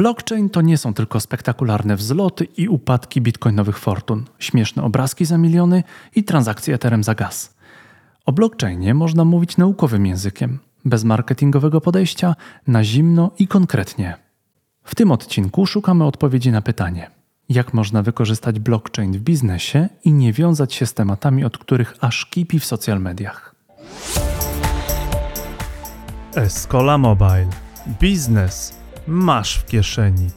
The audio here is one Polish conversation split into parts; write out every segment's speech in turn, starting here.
Blockchain to nie są tylko spektakularne wzloty i upadki bitcoinowych fortun, śmieszne obrazki za miliony i transakcje Etherem za gaz. O blockchainie można mówić naukowym językiem, bez marketingowego podejścia, na zimno i konkretnie. W tym odcinku szukamy odpowiedzi na pytanie: jak można wykorzystać blockchain w biznesie i nie wiązać się z tematami, od których aż kipi w social mediach. Escola Mobile. Biznes masz w kieszeni.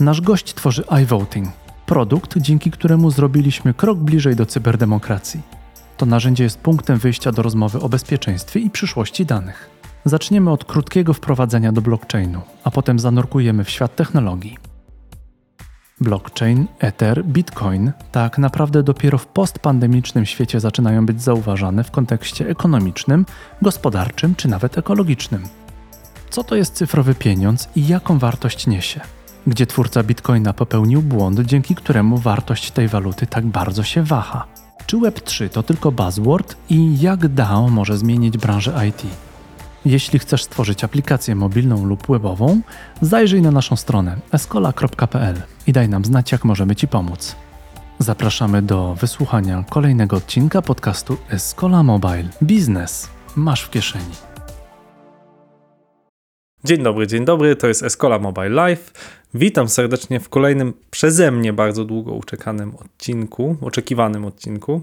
Nasz gość tworzy iVoting, produkt, dzięki któremu zrobiliśmy krok bliżej do cyberdemokracji. To narzędzie jest punktem wyjścia do rozmowy o bezpieczeństwie i przyszłości danych. Zaczniemy od krótkiego wprowadzenia do blockchainu, a potem zanurkujemy w świat technologii. Blockchain, Ether, Bitcoin tak naprawdę dopiero w postpandemicznym świecie zaczynają być zauważane w kontekście ekonomicznym, gospodarczym czy nawet ekologicznym. Co to jest cyfrowy pieniądz i jaką wartość niesie? Gdzie twórca Bitcoina popełnił błąd, dzięki któremu wartość tej waluty tak bardzo się waha? Czy Web3 to tylko buzzword i jak DAO może zmienić branżę IT? Jeśli chcesz stworzyć aplikację mobilną lub webową, zajrzyj na naszą stronę escola.pl i daj nam znać, jak możemy Ci pomóc. Zapraszamy do wysłuchania kolejnego odcinka podcastu Escola Mobile. Biznes masz w kieszeni. Dzień dobry, dzień dobry, to jest Escola Mobile Live. Witam serdecznie w kolejnym przeze mnie bardzo długo uczekanym odcinku, oczekiwanym odcinku,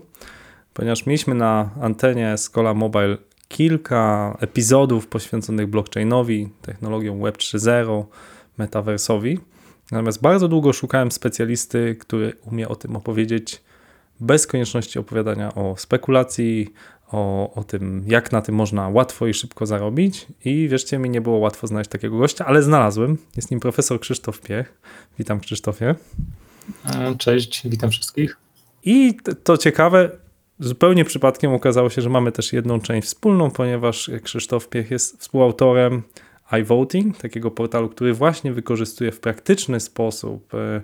ponieważ mieliśmy na antenie Escola Mobile kilka epizodów poświęconych blockchainowi, technologiom Web 3.0, metaversowi. Natomiast bardzo długo szukałem specjalisty, który umie o tym opowiedzieć bez konieczności opowiadania o spekulacji, o, o tym, jak na tym można łatwo i szybko zarobić. I wierzcie mi, nie było łatwo znaleźć takiego gościa, ale znalazłem. Jest nim profesor Krzysztof Piech. Witam Krzysztofie. Cześć, witam wszystkich. I to ciekawe, zupełnie przypadkiem okazało się, że mamy też jedną część wspólną, ponieważ Krzysztof Piech jest współautorem iVoting, takiego portalu, który właśnie wykorzystuje w praktyczny sposób e,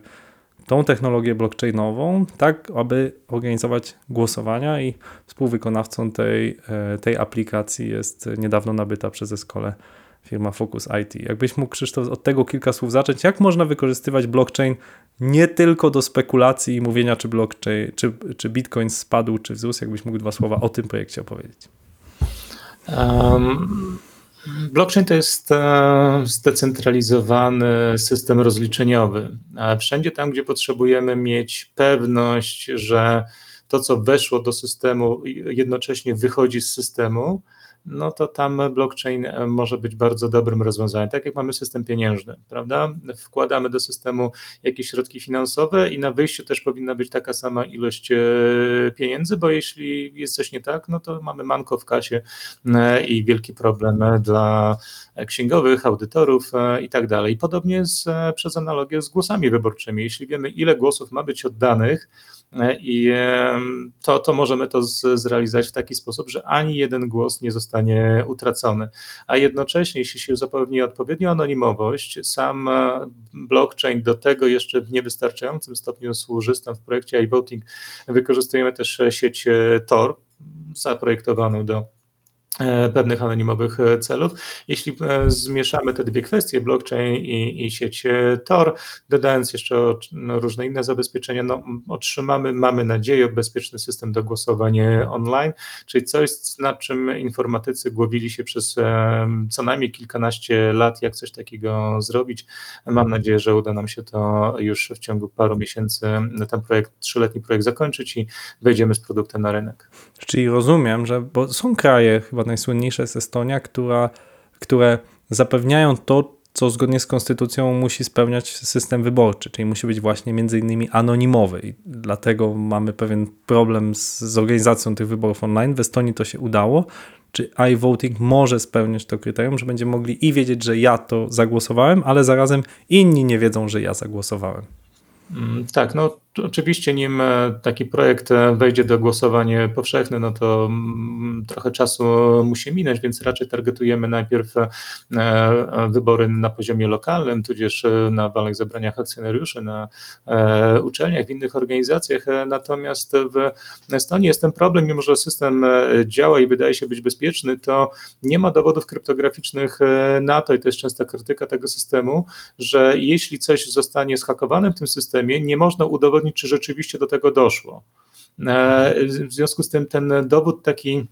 tą technologię blockchainową, tak aby organizować głosowania i współwykonawcą tej, e, tej aplikacji jest niedawno nabyta przez Escole firma Focus IT. Jakbyś mógł Krzysztof od tego kilka słów zacząć, jak można wykorzystywać blockchain nie tylko do spekulacji i mówienia, czy blockchain, czy, czy bitcoin spadł, czy wzrósł, jakbyś mógł dwa słowa o tym projekcie opowiedzieć. Um, blockchain to jest e, zdecentralizowany system rozliczeniowy. Wszędzie tam, gdzie potrzebujemy mieć pewność, że to, co weszło do systemu, jednocześnie wychodzi z systemu, no to tam blockchain e, może być bardzo dobrym rozwiązaniem. Tak jak mamy system pieniężny, prawda? Wkładamy do systemu jakieś środki finansowe i na wyjściu też powinna być taka sama ilość e, pieniędzy, bo jeśli jest coś nie tak, no to mamy manko w kasie e, i wielki problem dla księgowych, audytorów i tak dalej. Podobnie jest przez analogię z głosami wyborczymi. Jeśli wiemy, ile głosów ma być oddanych, i to, to możemy to zrealizować w taki sposób, że ani jeden głos nie zostanie utracony. A jednocześnie, jeśli się zapewni odpowiednią anonimowość, sam e, blockchain do tego jeszcze w niewystarczającym stopniu służy. Stąd w projekcie iVoting wykorzystujemy też sieć e, Tor, zaprojektowaną do E, pewnych anonimowych e, celów. Jeśli e, zmieszamy te dwie kwestie, blockchain i, i sieć Tor, dodając jeszcze no, różne inne zabezpieczenia, no, otrzymamy, mamy nadzieję, bezpieczny system do głosowania online, czyli coś, nad czym informatycy głowili się przez co najmniej kilkanaście lat, jak coś takiego zrobić. Mam nadzieję, że uda nam się to już w ciągu paru miesięcy, ten projekt, trzyletni projekt zakończyć i wejdziemy z produktem na rynek. Czyli rozumiem, że bo są kraje chyba najsłynniejsza jest Estonia, która, które zapewniają to, co zgodnie z konstytucją musi spełniać system wyborczy, czyli musi być właśnie między innymi anonimowy i dlatego mamy pewien problem z, z organizacją tych wyborów online. W Estonii to się udało. Czy iVoting może spełniać to kryterium, że będziemy mogli i wiedzieć, że ja to zagłosowałem, ale zarazem inni nie wiedzą, że ja zagłosowałem? Mm, tak, no Oczywiście, nim e, taki projekt e, wejdzie do głosowania powszechne, no to mm, trochę czasu musi minąć, więc raczej targetujemy najpierw e, wybory na poziomie lokalnym, tudzież na walnych zebraniach akcjonariuszy, na uczelniach, w innych organizacjach. Natomiast w Estonii jest ten problem, mimo że system działa i wydaje się być bezpieczny, to nie ma dowodów kryptograficznych na to, i to jest częsta krytyka tego systemu, że jeśli coś zostanie schakowane w tym systemie, nie można udowodnić, czy rzeczywiście do tego doszło. E, w związku z tym ten dowód taki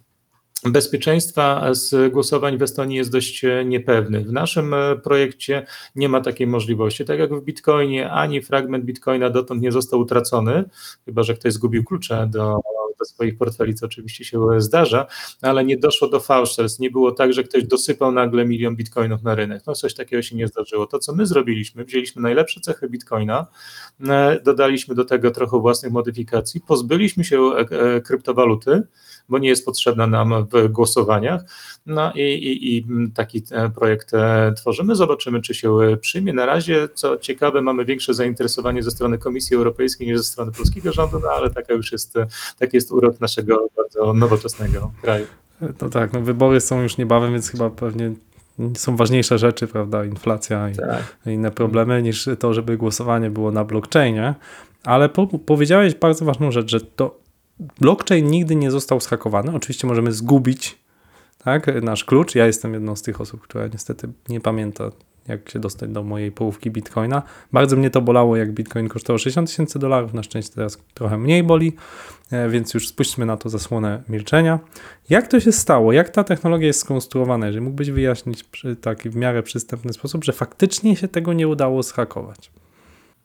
bezpieczeństwa z głosowań w Estonii jest dość niepewny. W naszym projekcie nie ma takiej możliwości. Tak jak w Bitcoinie, ani fragment Bitcoina dotąd nie został utracony, chyba że ktoś zgubił klucze do do swoich portfeli, co oczywiście się zdarza, ale nie doszło do fałszerstw, nie było tak, że ktoś dosypał nagle milion bitcoinów na rynek. No coś takiego się nie zdarzyło. To, co my zrobiliśmy, wzięliśmy najlepsze cechy bitcoina, e, dodaliśmy do tego trochę własnych modyfikacji, pozbyliśmy się e, e, kryptowaluty, bo nie jest potrzebna nam w głosowaniach. No i, i, i taki projekt tworzymy. Zobaczymy, czy się przyjmie. Na razie, co ciekawe, mamy większe zainteresowanie ze strony Komisji Europejskiej niż ze strony polskiego rządu, no ale taka już jest, taki jest urok naszego bardzo nowoczesnego kraju. No tak, no wybory są już niebawem, więc chyba pewnie są ważniejsze rzeczy, prawda, inflacja i tak. inne problemy niż to, żeby głosowanie było na blockchainie. Ale po, powiedziałeś bardzo ważną rzecz, że to blockchain nigdy nie został schakowany. Oczywiście możemy zgubić tak, nasz klucz. Ja jestem jedną z tych osób, która niestety nie pamięta, jak się dostać do mojej połówki bitcoina. Bardzo mnie to bolało, jak bitcoin kosztował 60 tysięcy dolarów. Na szczęście teraz trochę mniej boli, e, więc już spuśćmy na to zasłonę milczenia. Jak to się stało? Jak ta technologia jest skonstruowana? Jeżeli mógłbyś wyjaśnić w taki w miarę przystępny sposób, że faktycznie się tego nie udało zhakować.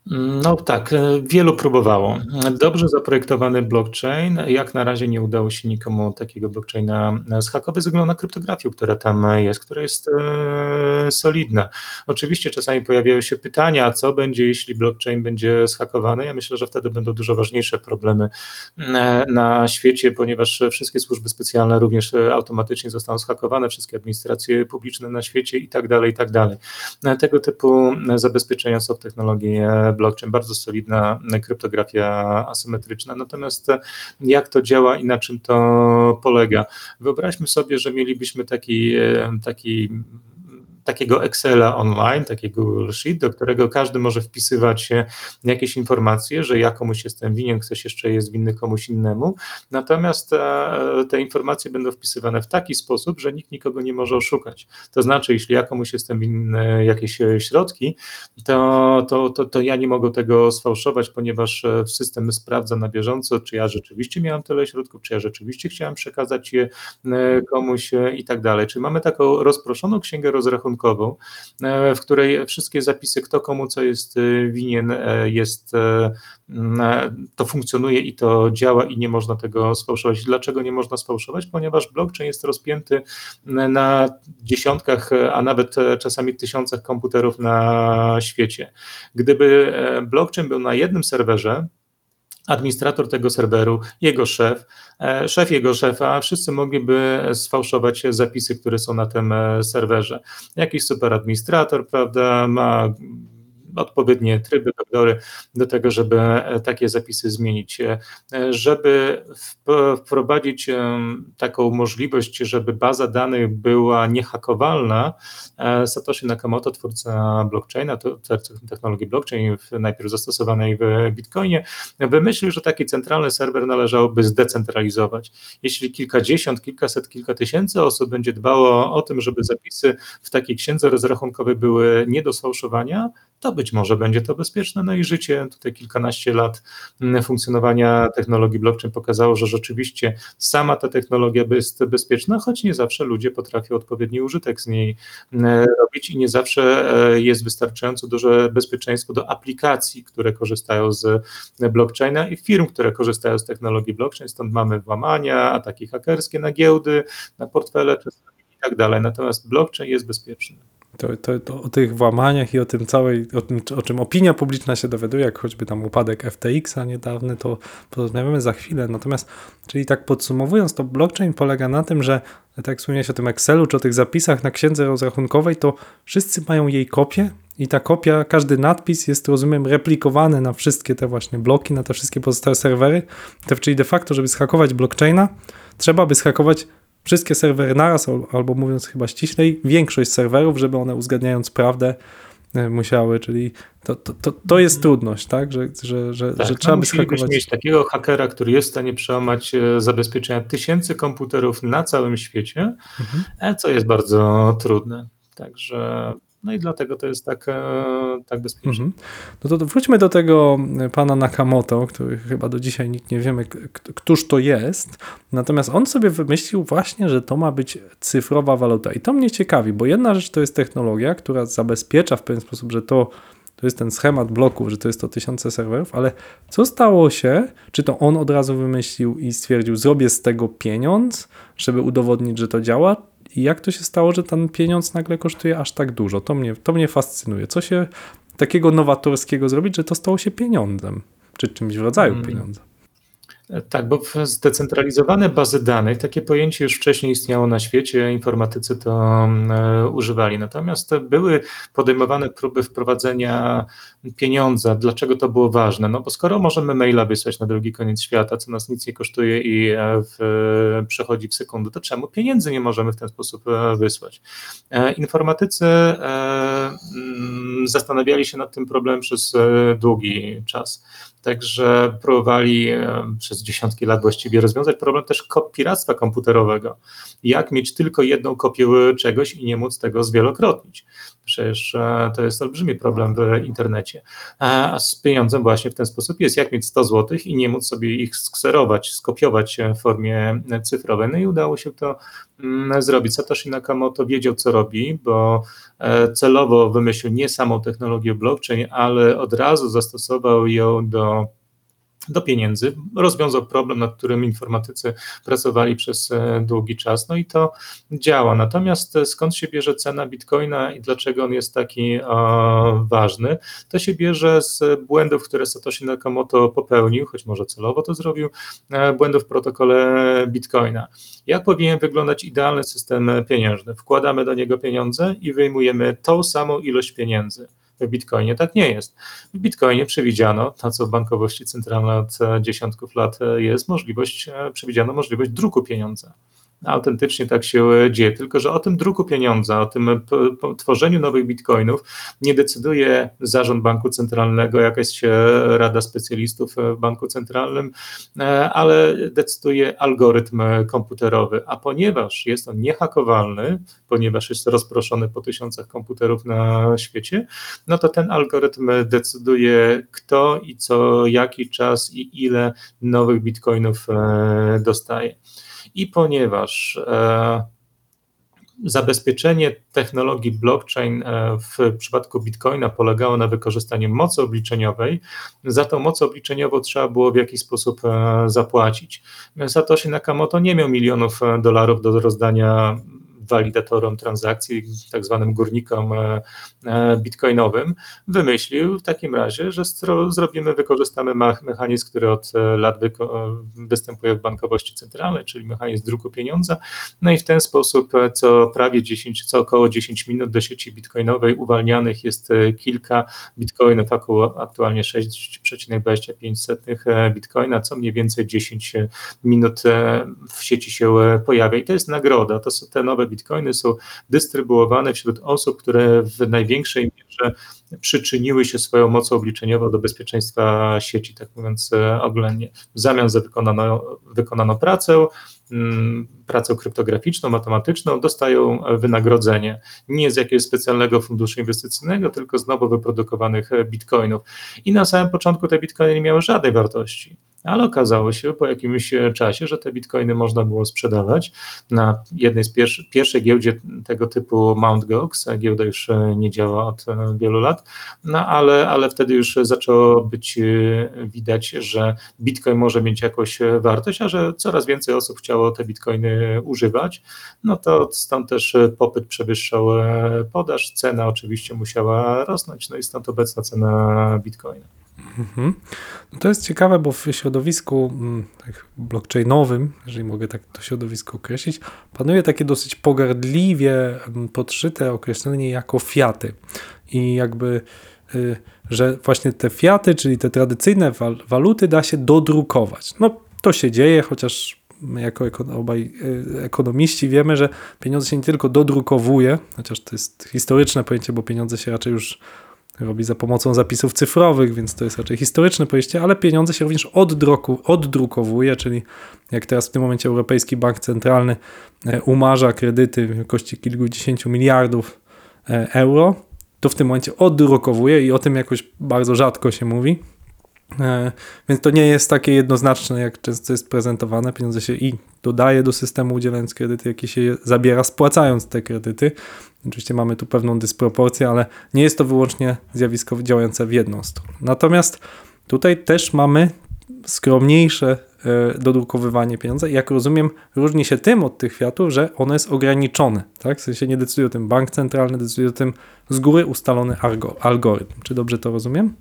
No tak, e, wielu próbowało. Dobrze zaprojektowany blockchain, jak na razie nie udało się nikomu takiego blockchaina zhakować ze względu na kryptografię, która tam jest, która jest e, solidna. Oczywiście czasami pojawiają się pytania, co będzie, jeśli blockchain będzie zhakowany. Ja myślę, że wtedy będą dużo ważniejsze problemy e, na świecie, ponieważ wszystkie służby specjalne również automatycznie zostaną zhakowane, wszystkie administracje publiczne na świecie i tak dalej, i tak dalej. Tego typu zabezpieczenia są w technologii blockchain, bardzo solidna kryptografia asymetryczna. Natomiast jak to działa i na czym to polega? Wyobraźmy sobie, że mielibyśmy taki, taki takiego Excela online, takiego Sheet, do którego każdy może wpisywać jakieś informacje, że ja komuś jestem winien, ktoś jeszcze jest winny komuś innemu. Natomiast e, te informacje będą wpisywane w taki sposób, że nikt nikogo nie może oszukać. To znaczy, jeśli ja komuś jestem winny jakieś środki, to, to, to, to ja nie mogę tego sfałszować, ponieważ e, system sprawdza na bieżąco, czy ja rzeczywiście miałem tyle środków, czy ja rzeczywiście chciałem przekazać je e, komuś i tak dalej. Czyli mamy taką rozproszoną księgę rozrachunkową, rachunkową, e, w której wszystkie zapisy, kto komu co jest e, winien, e, jest, to funkcjonuje i to działa i nie można tego sfałszować. Dlaczego nie można sfałszować? Ponieważ blockchain jest rozpięty na dziesiątkach, a nawet czasami tysiącach komputerów na świecie. Gdyby blockchain był na jednym serwerze, administrator tego serweru, jego szef, e, szef jego szefa, wszyscy mogliby sfałszować zapisy, które są na tym e, serwerze. Jakiś super administrator, prawda, ma odpowiednie tryby, wektory do tego, żeby e, takie zapisy zmienić. E, żeby wprowadzić e, taką możliwość, żeby baza danych była niehakowalna, Satoshi Nakamoto, twórca blockchaina, technologii blockchain, najpierw zastosowanej w Bitcoinie, wymyślił, że taki centralny serwer należałoby zdecentralizować. Jeśli kilkadziesiąt, kilkaset, kilka tysięcy osób będzie dbało o tym, żeby zapisy w takiej księdze rozrachunkowej były nie do sfałszowania, to być może będzie to bezpieczne. No i życie, tutaj kilkanaście lat mm, funkcjonowania technologii blockchain pokazało, że rzeczywiście sama ta technologia jest bezpieczna, choć nie zawsze ludzie potrafią odpowiedni użytek z niej mm, robić i nie zawsze e, jest wystarczająco duże bezpieczeństwo do aplikacji, które korzystają z blockchaina i firm, które korzystają z technologii blockchain. Stąd mamy włamania, ataki hakerskie na giełdy, na portfele i tak dalej. Natomiast blockchain jest bezpieczny. To, to, to, o tych włamaniach i o tym całej, o tym, o czym opinia publiczna się dowiaduje, jak choćby tam upadek FTX-a niedawny, to porozmawiamy za chwilę. Natomiast, czyli tak podsumowując, to blockchain polega na tym, że tak jak wspomniałeś o tym Excelu czy o tych zapisach na księdze rozrachunkowej, to wszyscy mają jej kopię i ta kopia, każdy nadpis jest, rozumiem, replikowany na wszystkie te właśnie bloki, na te wszystkie pozostałe serwery. czyli de facto, żeby schakować blockchaina, trzeba by schakować wszystkie serwery naraz, albo mówiąc chyba ściślej, większość serwerów, żeby one uzgadniając prawdę e, musiały, czyli to, to, to, to jest trudność, tak, że, że, że, tak, że trzeba no, by schakować. mieć takiego hakera, który jest w stanie przełamać e, zabezpieczenia tysięcy komputerów na całym świecie, mhm. E, co jest bardzo trudne. Także no i dlatego to jest tak, e, tak bezpieczne. Mhm. No to wróćmy do tego pana Nakamoto, który chyba do dzisiaj nikt nie wiemy, któż to jest. Natomiast on sobie wymyślił właśnie, że to ma być cyfrowa waluta. I to mnie ciekawi, bo jedna rzecz to jest technologia, która zabezpiecza w pewien sposób, że to to jest ten schemat bloków, że to jest to tysiące serwerów, ale co stało się? Czy to on od razu wymyślił i stwierdził, zrobię z tego pieniądz, żeby udowodnić, że to działa? I jak to się stało, że ten pieniądz nagle kosztuje aż tak dużo? To mnie, to mnie fascynuje. Co się takiego nowatorskiego zrobić, że to stało się pieniądzem? Czy czymś w rodzaju hmm. pieniądza? Tak, bo zdecentralizowane bazy danych, takie pojęcie już wcześniej istniało na świecie, informatycy to e, używali. Natomiast były podejmowane próby wprowadzenia pieniądza. Dlaczego to było ważne? No bo skoro możemy maila wysłać na drugi koniec świata, co nas nic nie kosztuje i e, w, przechodzi w sekundę, to czemu pieniędzy nie możemy w ten sposób e, wysłać? Informatycy mm, zastanawiali się nad tym problemem przez długi czas. Także próbowali przez dziesiątki lat właściwie rozwiązać problem też piractwa komputerowego. Jak mieć tylko jedną kopię czegoś i nie móc tego zwielokrotnić. Przecież e, to jest olbrzymi problem w internecie. A z pieniądzem właśnie w ten sposób jest, jak mieć 100 zł i nie móc sobie ich skserować, skopiować w formie cyfrowej. No i udało się to mm, zrobić. Satoshi Nakamoto wiedział, co robi, bo e, celowo wymyślił nie samą technologię blockchain, ale od razu zastosował ją do do pieniędzy. Rozwiązał problem, nad którym informatycy pracowali przez e, długi czas, no i to działa. Natomiast e, skąd się bierze cena bitcoina i dlaczego on jest taki o, ważny? To się bierze z błędów, które Satoshi Nakamoto popełnił, choć może celowo to zrobił, e, błędów w protokole bitcoina. Jak powinien wyglądać idealny system pieniężny? Wkładamy do niego pieniądze i wyjmujemy tą samą ilość pieniędzy. W Bitcoinie tak nie jest. W Bitcoinie przewidziano, to co w bankowości centralnej od dziesiątków lat jest, możliwość, przewidziano możliwość druku pieniądza autentycznie tak się dzieje. Tylko, że o tym druku pieniądza, o tym tworzeniu nowych bitcoinów nie decyduje zarząd banku centralnego, jakaś rada specjalistów w banku centralnym, e, ale decyduje algorytm komputerowy. A ponieważ jest on niehakowalny, ponieważ jest rozproszony po tysiącach komputerów na świecie, no to ten algorytm decyduje, kto i co, jaki czas i ile nowych bitcoinów e, dostaje. I ponieważ e, zabezpieczenie technologii blockchain e, w przypadku Bitcoina polegało na wykorzystaniu mocy obliczeniowej, za tą moc obliczeniową trzeba było w jakiś sposób e, zapłacić. Satoshi Nakamoto nie miał milionów dolarów do rozdania walidatorom transakcji, tak zwanym górnikom e, e, bitcoinowym, wymyślił w takim razie, że zrobimy, wykorzystamy mechanizm, który od e, lat występuje w bankowości centralnej, czyli mechanizm druku pieniądza, no i w ten sposób co prawie 10, co około 10 minut do sieci bitcoinowej uwalnianych jest kilka bitcoinów, aktualnie 6,25 bitcoina, co mniej więcej 10 minut w sieci się pojawia. I to jest nagroda, to są te nowe bitcoiny są dystrybuowane wśród osób, które w największej mierze przyczyniły się swoją mocą obliczeniową do bezpieczeństwa sieci, tak mówiąc e, oględnie. W zamian za wykonaną, pracę, mm, pracę kryptograficzną, matematyczną, dostają wynagrodzenie. Nie z jakiegoś specjalnego funduszu inwestycyjnego, tylko z nowo wyprodukowanych bitcoinów. I na samym początku te bitcoiny nie miały żadnej wartości ale okazało się po jakimś czasie, że te bitcoiny można było sprzedawać na jednej z pierwszych, pierwszej giełdzie tego typu Mt. Gox, giełda już nie działa od wielu lat, no ale, ale wtedy już zaczęło być widać, że bitcoin może mieć jakąś wartość, a że coraz więcej osób chciało te bitcoiny używać, no to stąd też popyt przewyższał podaż, cena oczywiście musiała rosnąć, no i stąd obecna cena bitcoina. Mhm. No to jest ciekawe, bo w środowisku mm, tak blockchainowym, jeżeli mogę tak to środowisko określić, panuje takie dosyć pogardliwie mm, podszyte określenie jako fiaty. I jakby, y, że właśnie te fiaty, czyli te tradycyjne waluty da się dodrukować. No to się dzieje, chociaż my jako obaj y, ekonomiści wiemy, że pieniądze się nie tylko dodrukowuje, chociaż to jest historyczne pojęcie, bo pieniądze się raczej już robi za pomocą zapisów cyfrowych, więc to jest raczej historyczne pojęcie, ale pieniądze się również oddruku, oddrukowuje, czyli jak teraz w tym momencie Europejski Bank Centralny e, umarza kredyty w wielkości kilkudziesięciu miliardów e, euro, to w tym momencie oddrukowuje i o tym jakoś bardzo rzadko się mówi. E, więc to nie jest takie jednoznaczne, jak często jest prezentowane. Pieniądze się i dodaje do systemu udzielając kredyty, jakie się je zabiera spłacając te kredyty. Oczywiście mamy tu pewną dysproporcję, ale nie jest to wyłącznie zjawisko działające w jedną stronę. Natomiast tutaj też mamy skromniejsze e, dodrukowywanie pieniądza. Jak rozumiem, różni się tym od tych kwiatów, że ono jest ograniczone. Tak? W sensie nie decyduje o tym bank centralny, decyduje o tym z góry ustalony algorytm. Czy dobrze to rozumiem?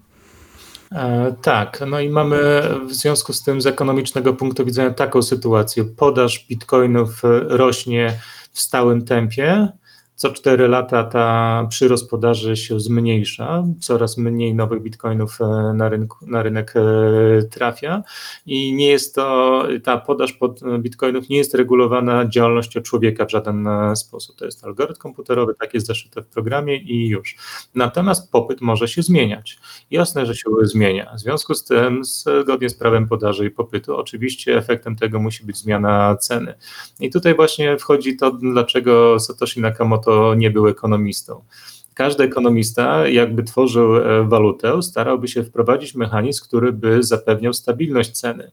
E, tak, no i mamy w związku z tym z ekonomicznego punktu widzenia taką sytuację. Podaż bitcoinów rośnie w stałym tempie, co 4 lata ta przyrost podaży się zmniejsza, coraz mniej nowych bitcoinów e, na, rynku, na rynek e, trafia i nie jest to, ta podaż pod bitcoinów nie jest regulowana działalnością człowieka w żaden e, sposób. To jest algorytm komputerowy, tak jest zaszyte w programie i już. Natomiast popyt może się zmieniać. Jasne, że się zmienia. W związku z tym, zgodnie z prawem podaży i popytu, oczywiście efektem tego musi być zmiana ceny. I tutaj właśnie wchodzi to, dlaczego Satoshi Nakamoto nie był ekonomistą. Każdy ekonomista, jakby tworzył e, walutę, starałby się wprowadzić mechanizm, który by zapewniał stabilność ceny.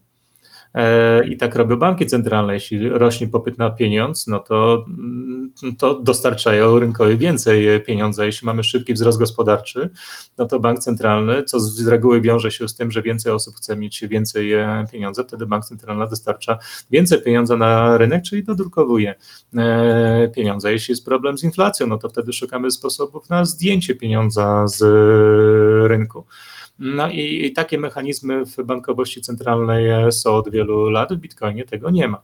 E, I tak robią banki centralne. Jeśli rośnie popyt na pieniądz, no to, mm, to dostarczają rynkowi więcej pieniądza. Jeśli mamy szybki wzrost gospodarczy, no to bank centralny, co z reguły wiąże się z tym, że więcej osób chce mieć więcej e, pieniądza, wtedy bank centralny dostarcza więcej pieniądza na rynek, czyli dodrukowuje e, pieniądze. Jeśli jest problem z inflacją, no to wtedy szukamy sposobów na zdjęcie pieniądza z rynku. No i, takie mechanizmy w bankowości centralnej są od wielu lat, w Bitcoinie tego nie ma.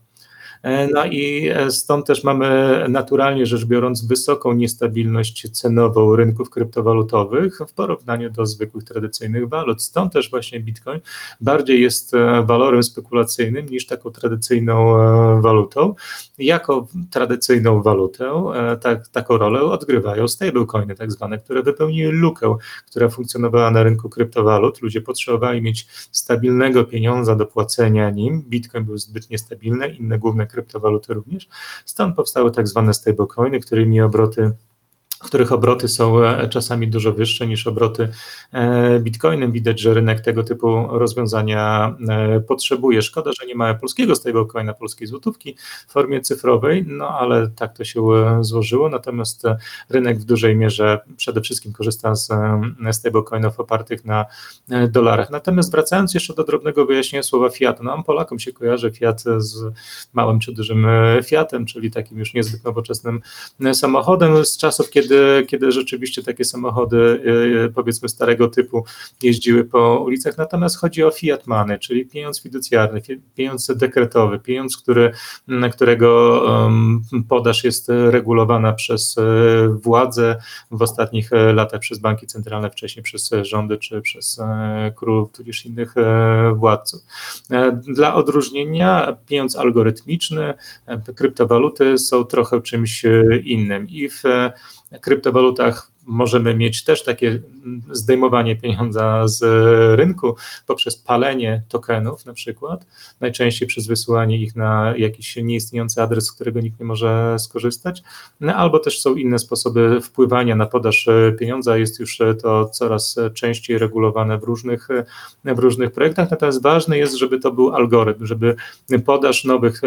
E, no i e, stąd też mamy naturalnie rzecz biorąc wysoką niestabilność cenową rynków kryptowalutowych w porównaniu do zwykłych tradycyjnych walut. Stąd też właśnie Bitcoin bardziej jest e, walorem spekulacyjnym niż taką tradycyjną walutą. Jako tradycyjną walutę tak, taką rolę odgrywają stablecoiny tak zwane, które wypełniły lukę, która funkcjonowała na rynku kryptowalut. Ludzie potrzebowali mieć stabilnego pieniądza do płacenia nim. Bitcoin był zbyt niestabilny, inne główne kryptowaluty również. Stąd powstały tak zwane stablecoiny, którymi obroty których obroty są e, czasami dużo wyższe niż obroty e, bitcoinem. Widać, że rynek tego typu rozwiązania e, potrzebuje. Szkoda, że nie ma polskiego stablecoina, polskiej złotówki w formie cyfrowej, no ale tak to się złożyło. Natomiast rynek w dużej mierze przede wszystkim korzysta z stablecoinów opartych na dolarach. Natomiast wracając jeszcze do drobnego wyjaśnienia słowa fiat, no Polakom się kojarzy fiat z małym czy dużym fiatem, czyli takim już niezbyt nowoczesnym samochodem z czasów, kiedy kiedy, kiedy rzeczywiście takie samochody, y, y, powiedzmy starego typu, jeździły po ulicach. Natomiast chodzi o fiat money, czyli pieniądz fiducjarny, pieniądz dekretowy, pieniądz, który, którego podaż jest regulowana przez e, władze w ostatnich e, latach, przez banki centralne, wcześniej przez rządy czy przez e, królów, tudzież innych władców. Dla odróżnienia pieniądz algorytmiczny, kryptowaluty są trochę czymś innym i w kryptowalutach możemy mieć też takie zdejmowanie pieniądza z rynku poprzez palenie tokenów na przykład, najczęściej przez wysyłanie ich na jakiś nieistniejący adres, z którego nikt nie może skorzystać, no, albo też są inne sposoby wpływania na podaż pieniądza, jest już to coraz częściej regulowane w różnych, w różnych projektach, natomiast ważne jest, żeby to był algorytm, żeby podaż nowych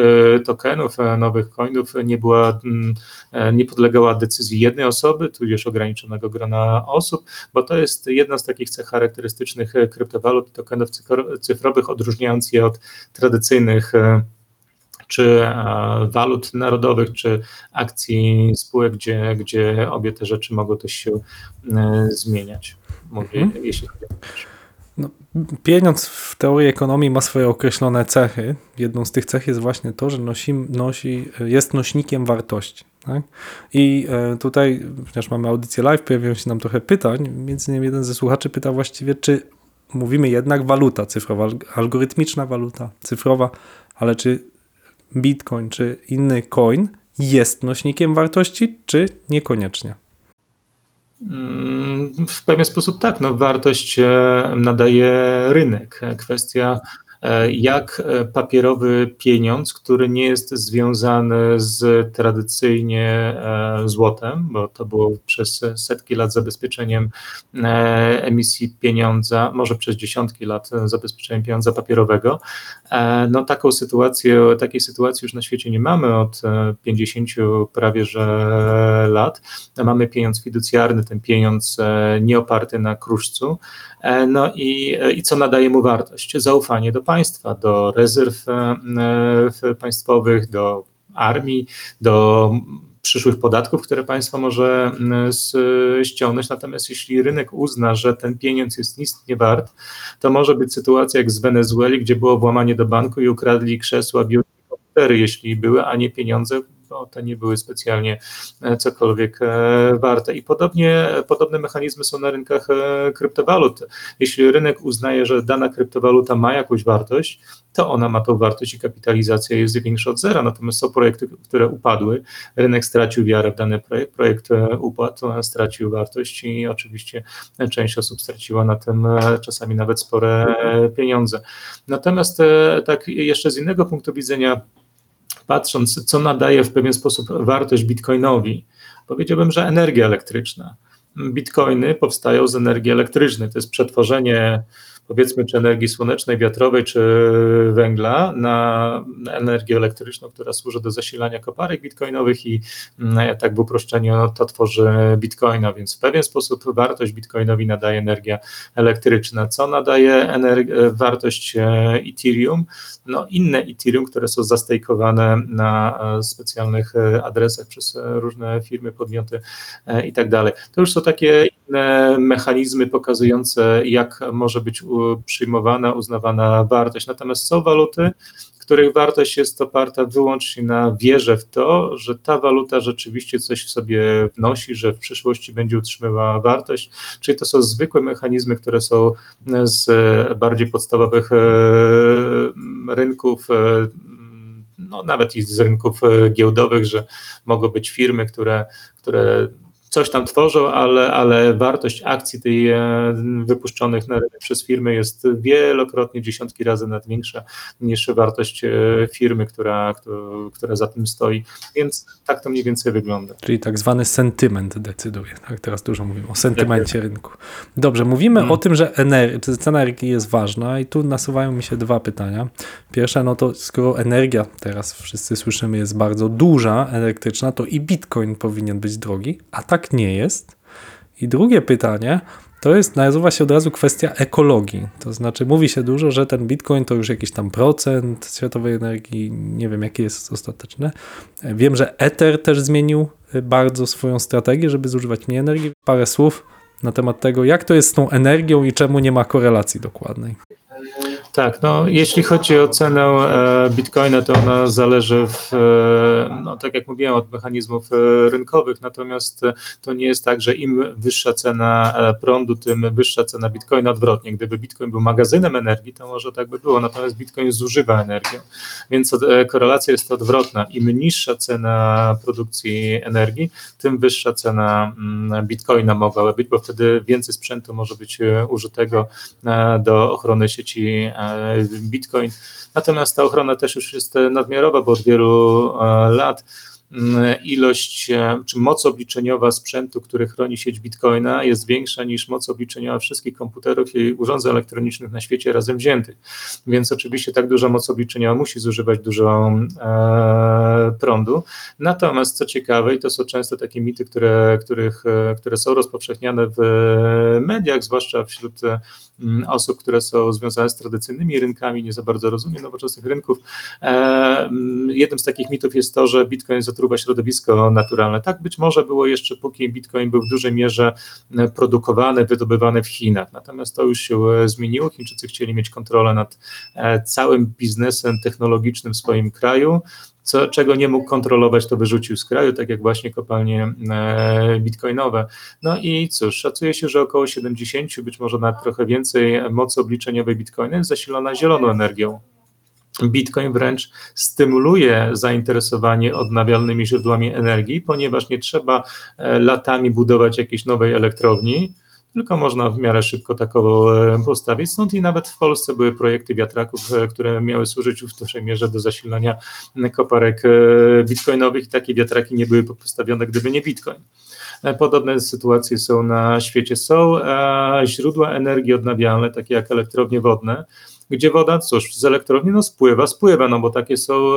tokenów, nowych coinów nie była, nie podlegała decyzji jednej osoby, tudzież ograniczonego grona osób, bo to jest jedna z takich cech charakterystycznych kryptowalut i tokenów cyfrowych, odróżniając je od tradycyjnych e, czy e, walut narodowych, czy akcji spółek, gdzie, gdzie obie te rzeczy mogą też się e, zmieniać. Mówię, mhm. jeśli chodzi o no, pieniądz w teorii ekonomii ma swoje określone cechy. Jedną z tych cech jest właśnie to, że nosi, nosi, jest nośnikiem wartości. Tak? I e, tutaj, ponieważ mamy audycję live, pojawiło się nam trochę pytań. Między innymi jeden ze słuchaczy pyta właściwie, czy mówimy jednak waluta cyfrowa, algorytmiczna waluta cyfrowa, ale czy bitcoin, czy inny coin jest nośnikiem wartości, czy niekoniecznie? Mm, w pewien sposób tak, no, wartość e, nadaje rynek. Kwestia jak e, papierowy pieniądz, który nie jest związany z tradycyjnie e, złotem, bo to było przez setki lat zabezpieczeniem emisji pieniądza, może przez dziesiątki lat zabezpieczeniem pieniądza papierowego. No taką sytuację, takiej sytuacji już na świecie nie mamy od 50 prawie że lat. Mamy pieniądz fiducjarny, ten pieniądz nie oparty na kruszcu, no i, i co nadaje mu wartość? Zaufanie do państwa, do rezerw e, państwowych, do armii, do przyszłych podatków, które państwo może ściągnąć. Natomiast jeśli rynek uzna, że ten pieniądz jest nic nie wart, to może być sytuacja jak z Wenezueli, gdzie było włamanie do banku i ukradli krzesła, biurkotery, jeśli były, a nie pieniądze, bo te nie były specjalnie e, cokolwiek e, warte. I podobnie, podobne mechanizmy są na rynkach e, kryptowalut. Jeśli rynek uznaje, że dana kryptowaluta ma jakąś wartość, to ona ma tą wartość i kapitalizacja jest większa od zera. Natomiast są projekty, które upadły, rynek stracił wiarę w dany projekt, projekt upadł, stracił wartość i oczywiście część osób straciła na tym czasami nawet spore pieniądze. Natomiast tak jeszcze z innego punktu widzenia, patrząc, co nadaje w pewien sposób wartość bitcoinowi, powiedziałbym, że energia elektryczna. Bitcoiny powstają z energii elektrycznej. To jest przetworzenie powiedzmy, czy energii słonecznej, wiatrowej, czy węgla na energię elektryczną, która służy do zasilania koparek bitcoinowych i mm, tak w uproszczeniu no, to tworzy bitcoina, więc w pewien sposób wartość bitcoinowi nadaje energia elektryczna. Co nadaje wartość e, Ethereum? No inne Ethereum, które są zastejkowane na e, specjalnych e, adresach przez różne firmy, podmioty i tak dalej. To już są takie mechanizmy pokazujące, jak może być przyjmowana, uznawana wartość. Natomiast są waluty, których wartość jest oparta wyłącznie na wierze w to, że ta waluta rzeczywiście coś w sobie wnosi, że w przyszłości będzie utrzymywała wartość. Czyli to są zwykłe mechanizmy, które są z bardziej podstawowych e, rynków e, no, nawet i z rynków e, giełdowych, że mogą być firmy, które, które coś tam tworzą, ale, ale wartość akcji tej e, wypuszczonych na rynek przez firmy jest wielokrotnie, dziesiątki razy nawet większa niż wartość e, firmy, która, która za tym stoi. Więc tak to mniej więcej wygląda. Czyli tak zwany sentyment decyduje. Tak, teraz dużo mówimy o sentymencie tak, rynku. Dobrze, mówimy hmm. o tym, że ener- cena energii jest ważna i tu nasuwają mi się dwa pytania. Pierwsze, no to skoro energia, teraz wszyscy słyszymy, jest bardzo duża, elektryczna, to i bitcoin powinien być drogi, a tak tak nie jest. I drugie pytanie to jest, nasuwa się od razu kwestia ekologii. To znaczy, mówi się dużo, że ten bitcoin to już jakiś tam procent światowej energii, nie wiem jakie jest ostateczne. Wiem, że Ether też zmienił bardzo swoją strategię, żeby zużywać mniej energii. Parę słów na temat tego, jak to jest z tą energią i czemu nie ma korelacji dokładnej. Tak, no jeśli chodzi o cenę e, bitcoina, to ona zależy, w, e, no, tak jak mówiłem, od mechanizmów e, rynkowych, natomiast to nie jest tak, że im wyższa cena prądu, tym wyższa cena bitcoina odwrotnie. Gdyby bitcoin był magazynem energii, to może tak by było, natomiast bitcoin zużywa energię, więc korelacja jest odwrotna. Im niższa cena produkcji energii, tym wyższa cena mm, bitcoina mogłaby być, bo wtedy więcej sprzętu może być użytego do ochrony sieci Bitcoin. Natomiast ta ochrona też już jest nadmiarowa, bo od wielu e, lat mm, ilość e, czy moc obliczeniowa sprzętu, który chroni sieć Bitcoina jest większa niż moc obliczeniowa wszystkich komputerów i urządzeń elektronicznych na świecie razem wziętych. Więc oczywiście tak duża moc obliczeniowa musi zużywać dużo e, prądu. Natomiast co ciekawe, i to są często takie mity, które, których, e, które są rozpowszechniane w mediach, zwłaszcza wśród osób, które są związane z tradycyjnymi rynkami, nie za bardzo rozumie nowoczesnych rynków. E, mm, jednym z takich mitów jest to, że Bitcoin zatruwa środowisko naturalne. Tak być może było jeszcze, póki Bitcoin był w dużej mierze e, produkowany, wydobywany w Chinach. Natomiast to już się e, zmieniło. Chińczycy chcieli mieć kontrolę nad całym biznesem technologicznym w swoim kraju co, czego nie mógł kontrolować, to wyrzucił z kraju, tak jak właśnie kopalnie e, bitcoinowe. No i cóż, szacuje się, że około 70, być może nawet trochę więcej mocy obliczeniowej bitcoina jest zasilona zieloną energią. Bitcoin wręcz stymuluje zainteresowanie odnawialnymi źródłami energii, ponieważ nie trzeba e, latami budować jakiejś nowej elektrowni, tylko można w miarę szybko takowo e, postawić. Stąd i nawet w Polsce były projekty wiatraków, e, które miały służyć w dużej mierze do zasilania koparek e, bitcoinowych i takie wiatraki nie były postawione, gdyby nie bitcoin. Podobne sytuacje są na świecie. Są źródła energii odnawialne, takie jak elektrownie wodne, gdzie woda, cóż, z elektrowni no spływa, spływa, no bo takie są,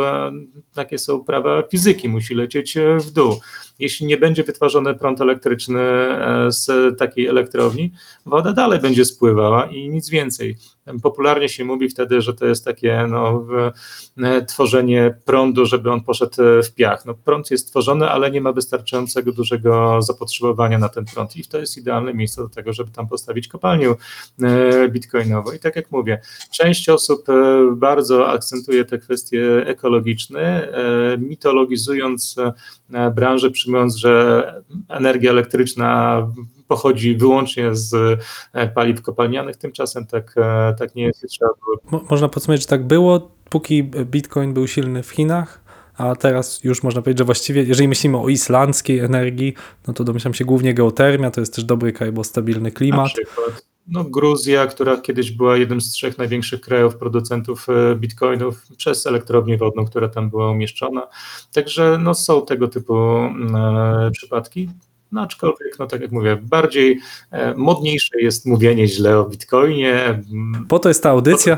takie są prawa fizyki, musi lecieć w dół jeśli nie będzie wytwarzany prąd elektryczny e, z takiej elektrowni, woda dalej będzie spływała i nic więcej. Popularnie się mówi wtedy, że to jest takie no, e, tworzenie prądu, żeby on poszedł w piach. No, prąd jest tworzony, ale nie ma wystarczającego dużego zapotrzebowania na ten prąd i to jest idealne miejsce do tego, żeby tam postawić kopalnię e, bitcoinową. I tak jak mówię, część osób bardzo akcentuje te kwestie ekologiczne, mitologizując branżę przy mówiąc, że energia elektryczna pochodzi wyłącznie z e, paliw kopalnianych, tymczasem tak, e, tak nie jest. Trzeba było... Można podsumować, że tak było, póki Bitcoin był silny w Chinach, a teraz już można powiedzieć, że właściwie, jeżeli myślimy o islandzkiej energii, no to domyślam się głównie geotermia, to jest też dobry kraj, bo stabilny klimat. No, Gruzja, która kiedyś była jednym z trzech największych krajów producentów e, bitcoinów przez elektrownię wodną, która tam była umieszczona. Także no, są tego typu e, przypadki. No aczkolwiek, no tak jak mówię, bardziej e, modniejsze jest mówienie źle o Bitcoinie. Po to jest ta audycja.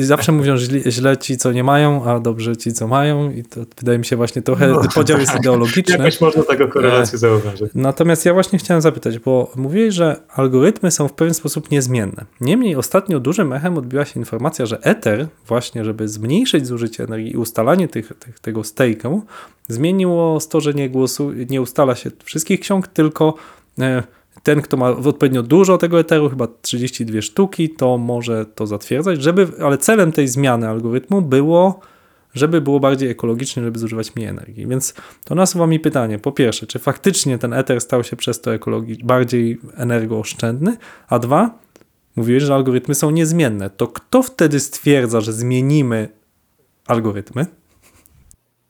zawsze mówią źle, źle, ci, co nie mają, a dobrze ci, co mają i to wydaje mi się właśnie trochę no, podział jest tak. ideologiczny. Jakoś można tego korelację zauważyć. Natomiast ja właśnie chciałem zapytać, bo mówiłeś, że algorytmy są w pewien sposób niezmienne. Niemniej ostatnio dużym echem odbiła się informacja, że Ether właśnie, żeby zmniejszyć zużycie energii i ustalanie tych, tych, tego stake'u, zmieniło to, że nie, głosu, nie ustala się wszystkich ksiąg, tylko e, ten, kto ma odpowiednio dużo tego eteru, chyba 32 sztuki, to może to zatwierdzać, żeby, ale celem tej zmiany algorytmu było, żeby było bardziej ekologicznie, żeby zużywać mniej energii. Więc to nasuwa mi pytanie, po pierwsze, czy faktycznie ten eter stał się przez to bardziej energooszczędny, a dwa, mówiłeś, że algorytmy są niezmienne, to kto wtedy stwierdza, że zmienimy algorytmy?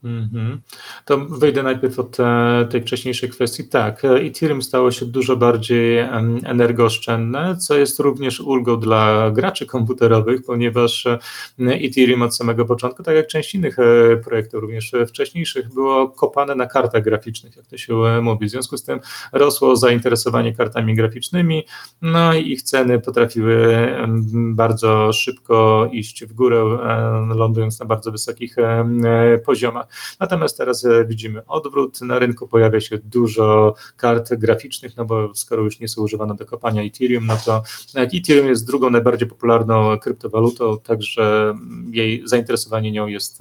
Mm-hmm. To wyjdę najpierw od e, tej wcześniejszej kwestii. Tak, e, Ethereum stało się dużo bardziej energooszczędne, co jest również ulgą dla graczy komputerowych, ponieważ e, Ethereum od samego początku, tak jak część innych projektów, również wcześniejszych, było kopane na kartach graficznych, jak to się mówi. W związku z tym rosło zainteresowanie kartami graficznymi, no i ich ceny potrafiły bardzo szybko iść w górę, lądując na bardzo wysokich poziomach. Natomiast teraz e, widzimy odwrót, na rynku pojawia się dużo kart graficznych, no bo skoro już nie są używane do kopania Ethereum, no to Ethereum jest drugą najbardziej popularną kryptowalutą, także jej zainteresowanie nią jest,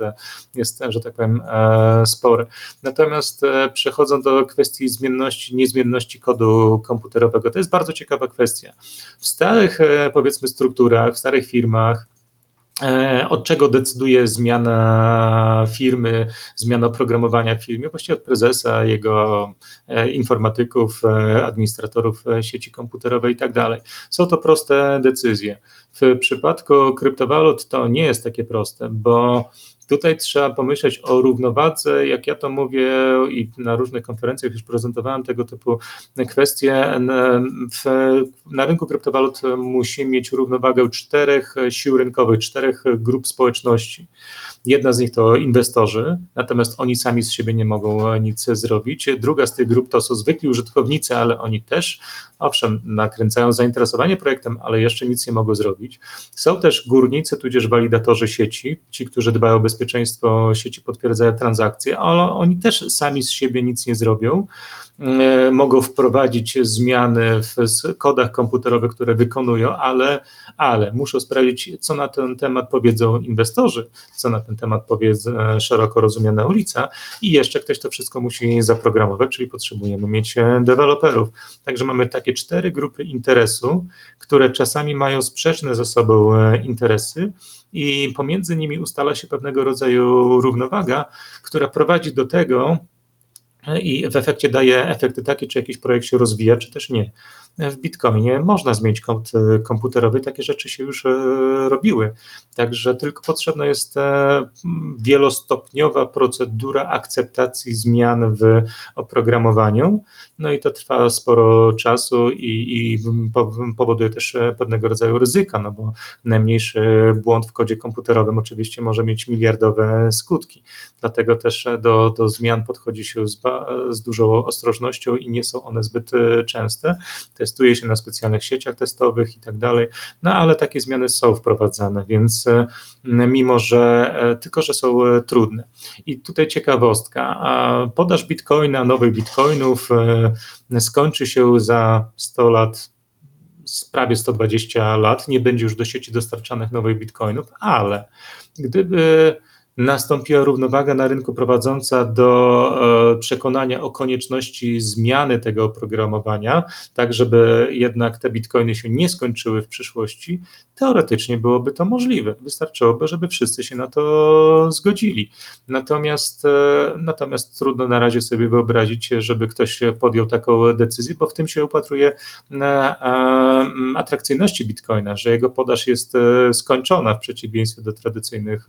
jest że tak powiem, e, spore. Natomiast e, przechodząc do kwestii zmienności, niezmienności kodu komputerowego, to jest bardzo ciekawa kwestia. W starych, powiedzmy, strukturach, w starych firmach, E, od czego decyduje zmiana firmy, zmiana oprogramowania w firmie? Właściwie od prezesa, jego e, informatyków, e, administratorów sieci komputerowej i tak dalej. Są to proste decyzje. W przypadku kryptowalut to nie jest takie proste, bo Tutaj trzeba pomyśleć o równowadze, jak ja to mówię i na różnych konferencjach już prezentowałem tego typu kwestie. W, na rynku kryptowalut musimy mieć równowagę czterech sił rynkowych, czterech grup społeczności. Jedna z nich to inwestorzy, natomiast oni sami z siebie nie mogą nic zrobić. Druga z tych grup to są zwykli użytkownicy, ale oni też, owszem, nakręcają zainteresowanie projektem, ale jeszcze nic nie mogą zrobić. Są też górnicy, tudzież walidatorzy sieci, ci, którzy dbają o bezpieczeństwo sieci, potwierdzają transakcje, ale oni też sami z siebie nic nie zrobią. E, mogą wprowadzić zmiany w kodach komputerowych, które wykonują, ale, ale muszą sprawdzić, co na ten temat powiedzą inwestorzy, co na ten temat powie szeroko rozumiana ulica i jeszcze ktoś to wszystko musi zaprogramować, czyli potrzebujemy mieć e, deweloperów. Także mamy takie cztery grupy interesu, które czasami mają sprzeczne ze sobą e, interesy i pomiędzy nimi ustala się pewnego rodzaju równowaga, która prowadzi do tego, i w efekcie daje efekty takie, czy jakiś projekt się rozwija, czy też nie w Bitcoinie można zmienić kod e, komputerowy, takie rzeczy się już e, robiły. Także tylko potrzebna jest e, wielostopniowa procedura akceptacji zmian w oprogramowaniu. No i to trwa sporo czasu i, i powoduje też pewnego rodzaju ryzyka, no bo najmniejszy błąd w kodzie komputerowym oczywiście może mieć miliardowe skutki. Dlatego też do, do zmian podchodzi się z, z dużą ostrożnością i nie są one zbyt częste testuje się na specjalnych sieciach testowych i tak dalej, no ale takie zmiany są wprowadzane, więc e, mimo, że e, tylko, że są e, trudne. I tutaj ciekawostka, podaż bitcoina, nowych bitcoinów skończy się za 100 lat prawie 120 lat, nie będzie już do sieci dostarczanych nowych bitcoinów, ale gdyby nastąpiła równowaga na rynku prowadząca do e, przekonania o konieczności zmiany tego oprogramowania, tak żeby jednak te bitcoiny się nie skończyły w przyszłości, teoretycznie byłoby to możliwe. Wystarczyłoby, żeby wszyscy się na to zgodzili. Natomiast, e, natomiast trudno na razie sobie wyobrazić, żeby ktoś podjął taką decyzję, bo w tym się upatruje e, atrakcyjności bitcoina, że jego podaż jest skończona w przeciwieństwie do tradycyjnych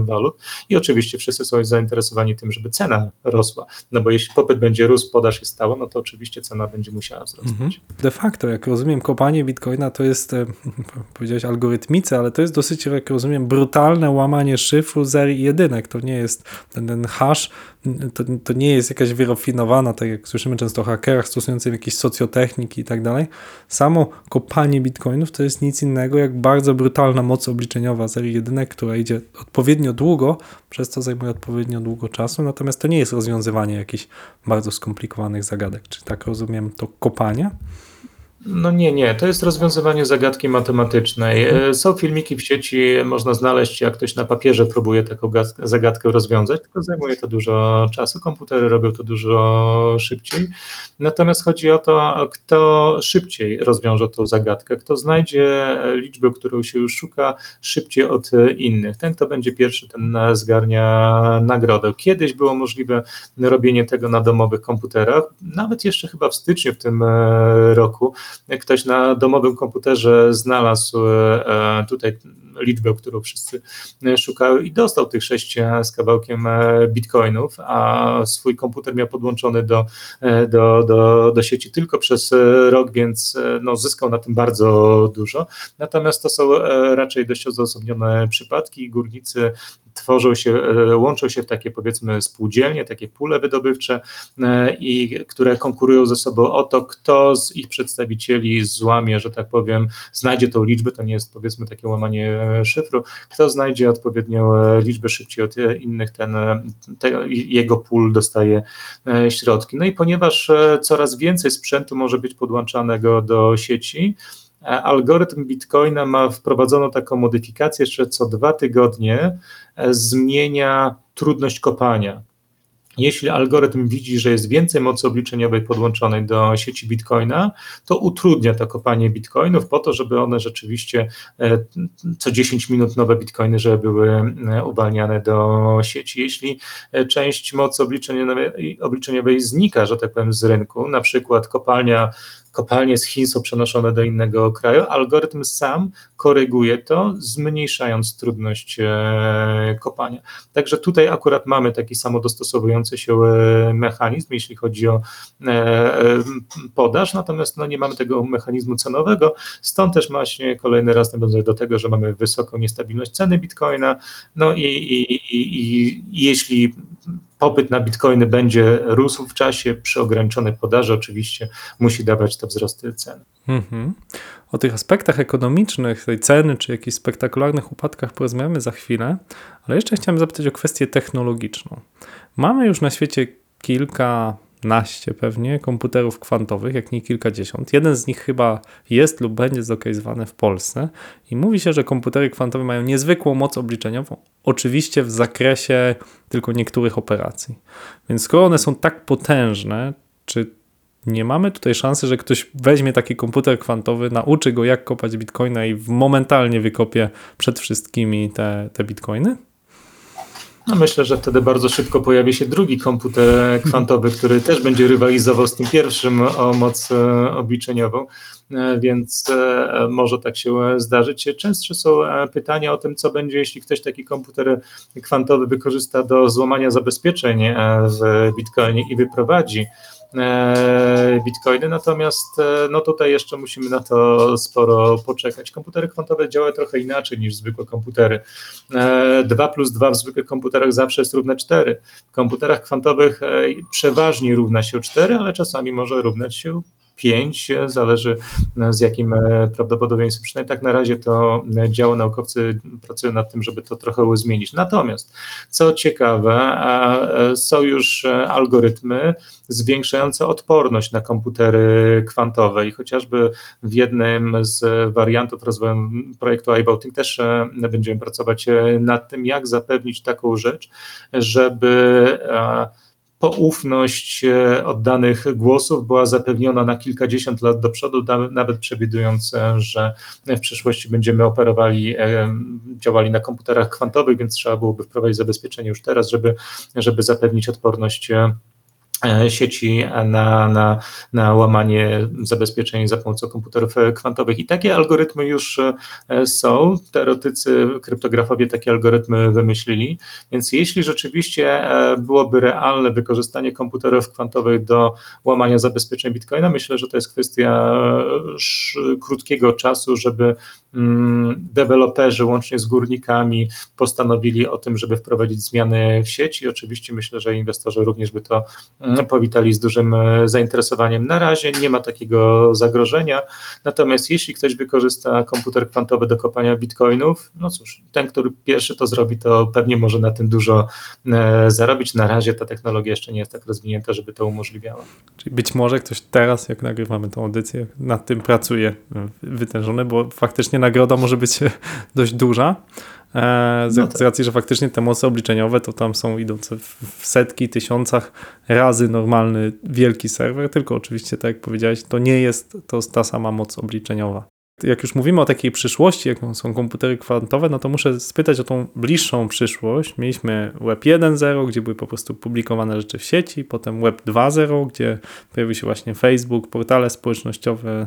walut i oczywiście wszyscy są zainteresowani tym, żeby cena rosła, no bo jeśli popyt będzie rósł, podaż jest stała, no to oczywiście cena będzie musiała wzrosnąć. Mhm. De facto, jak rozumiem, kopanie bitcoina to jest, e, powiedziałeś algorytmice, ale to jest dosyć, jak rozumiem, brutalne łamanie szyfru serii jedynek. To nie jest ten, ten hash, to, to nie jest jakaś wyrafinowana, tak jak słyszymy często o hakerach stosujących jakieś socjotechniki i tak dalej. Samo kopanie bitcoinów to jest nic innego jak bardzo brutalna moc obliczeniowa serii jedynek, która idzie odpowiednio długo, przez co zajmuje odpowiednio długo czasu, natomiast to nie jest rozwiązywanie jakichś bardzo skomplikowanych zagadek. Czy tak rozumiem to kopanie? No nie, nie, to jest rozwiązywanie zagadki matematycznej. Mhm. E, są filmiki w sieci, można znaleźć, jak ktoś na papierze próbuje taką zagadkę rozwiązać, tylko zajmuje to dużo czasu, komputery robią to dużo szybciej. Natomiast chodzi o to, kto szybciej rozwiąże tą zagadkę, kto znajdzie liczbę, którą się już szuka szybciej od innych. Ten, kto będzie pierwszy, ten zgarnia nagrodę. Kiedyś było możliwe robienie tego na domowych komputerach, nawet jeszcze chyba w styczniu w tym e, roku ktoś na domowym komputerze znalazł e, tutaj liczbę, którą wszyscy szukają i dostał tych sześć z kawałkiem e, bitcoinów, a swój komputer miał podłączony do, e, do, do, do sieci tylko przez rok, więc no, zyskał na tym bardzo dużo. Natomiast to są raczej dość odosobnione przypadki. Górnicy tworzą się, e, łączą się w takie powiedzmy spółdzielnie, takie pule wydobywcze, e, i które konkurują ze sobą o to, kto z ich przedstawicieli złamie, że tak powiem, znajdzie tą liczbę, to nie jest powiedzmy takie łamanie e, szyfru, kto znajdzie odpowiednią liczbę szybciej od innych, ten, jego pól dostaje środki. No i ponieważ coraz więcej sprzętu może być podłączanego do sieci, algorytm Bitcoina ma wprowadzoną taką modyfikację, że co dwa tygodnie e, zmienia trudność kopania. jeśli algorytm widzi, że jest więcej mocy obliczeniowej podłączonej do sieci Bitcoina, to utrudnia to kopanie bitcoinów po to, żeby one rzeczywiście e, co 10 minut nowe bitcoiny, żeby były e, uwalniane do sieci. Jeśli e, część mocy obliczeniowej, obliczeniowej znika, że tak powiem, z rynku, na przykład kopalnia kopalnie z Chin są przenoszone do innego kraju, algorytm sam koryguje to, zmniejszając trudność e, kopania. Także tutaj akurat mamy taki samodostosowujący się e, mechanizm, jeśli chodzi o e, podaż, natomiast no, nie mamy tego mechanizmu cenowego, stąd też właśnie kolejny raz nawiązuję do tego, że mamy wysoką niestabilność ceny bitcoina, no i, i, i, i jeśli popyt na bitcoiny będzie rósł w czasie przy ograniczonej podaży, oczywiście musi dawać to wzrosty cen. Mhm. O tych aspektach ekonomicznych, tej ceny, czy jakichś spektakularnych upadkach porozmawiamy za chwilę, ale jeszcze chciałem zapytać o kwestię technologiczną. Mamy już na świecie kilka naście pewnie komputerów kwantowych, jak nie kilkadziesiąt. Jeden z nich chyba jest lub będzie zlokalizowany w Polsce i mówi się, że komputery kwantowe mają niezwykłą moc obliczeniową, oczywiście w zakresie tylko niektórych operacji. Więc skoro one są tak potężne, czy nie mamy tutaj szansy, że ktoś weźmie taki komputer kwantowy, nauczy go jak kopać bitcoina i momentalnie wykopie przed wszystkimi te, te bitcoiny? No myślę, że wtedy bardzo szybko pojawi się drugi komputer kwantowy, który też będzie rywalizował z tym pierwszym o moc e, obliczeniową, e, więc e, może tak się zdarzyć. Częstsze są pytania o tym, co będzie, jeśli ktoś taki komputer kwantowy wykorzysta do złamania zabezpieczeń w Bitcoinie i wyprowadzi bitcoiny, natomiast e, no tutaj jeszcze musimy na to sporo poczekać. Komputery kwantowe działają trochę inaczej niż zwykłe komputery. 2 e, plus 2 w zwykłych komputerach zawsze jest równe 4. W komputerach kwantowych przeważnie równa się 4, ale czasami może równać się 5, zależy e, z jakim e, prawdopodobieństwem. Przynajmniej tak na razie to e, działa, naukowcy pracują nad tym, żeby to trochę zmienić. Natomiast, co ciekawe, są już algorytmy zwiększające odporność na komputery kwantowe i chociażby w jednym z wariantów rozwoju projektu iBouting też będziemy pracować nad tym, jak zapewnić taką rzecz, żeby poufność e, oddanych głosów była zapewniona na kilkadziesiąt lat do przodu, nawet przewidując, że w przyszłości będziemy operowali, e, działali na komputerach kwantowych, więc trzeba byłoby wprowadzić zabezpieczenie już teraz, żeby, żeby zapewnić odporność E, sieci na, na, na łamanie zabezpieczeń za pomocą komputerów e, kwantowych. I takie algorytmy już e, są. Teoretycy, kryptografowie takie algorytmy wymyślili. Więc jeśli rzeczywiście byłoby realne wykorzystanie komputerów kwantowych do łamania zabezpieczeń Bitcoina, myślę, że to jest kwestia krótkiego czasu, żeby deweloperzy łącznie z górnikami postanowili o tym, żeby wprowadzić zmiany w sieci. Oczywiście myślę, że inwestorzy również by to mm, powitali z dużym e, zainteresowaniem. Na razie nie ma takiego zagrożenia, natomiast jeśli ktoś wykorzysta komputer kwantowy do kopania bitcoinów, no cóż, ten, który pierwszy to zrobi, to pewnie może na tym dużo e, zarobić. Na razie ta technologia jeszcze nie jest tak rozwinięta, żeby to umożliwiała. Czyli być może ktoś teraz, jak nagrywamy tą audycję, nad tym pracuje e, wytężony, bo faktycznie nagroda może być dość duża. E, z, no tak. racji, że faktycznie te moce obliczeniowe to tam są idące w setki, tysiącach razy normalny wielki serwer, tylko oczywiście, tak jak powiedziałeś, to nie jest to ta sama moc obliczeniowa. Jak już mówimy o takiej przyszłości, jaką są komputery kwantowe, no to muszę spytać o tą bliższą przyszłość. Mieliśmy Web 1.0, gdzie były po prostu publikowane rzeczy w sieci, potem Web 2.0, gdzie pojawił się właśnie Facebook, portale społecznościowe,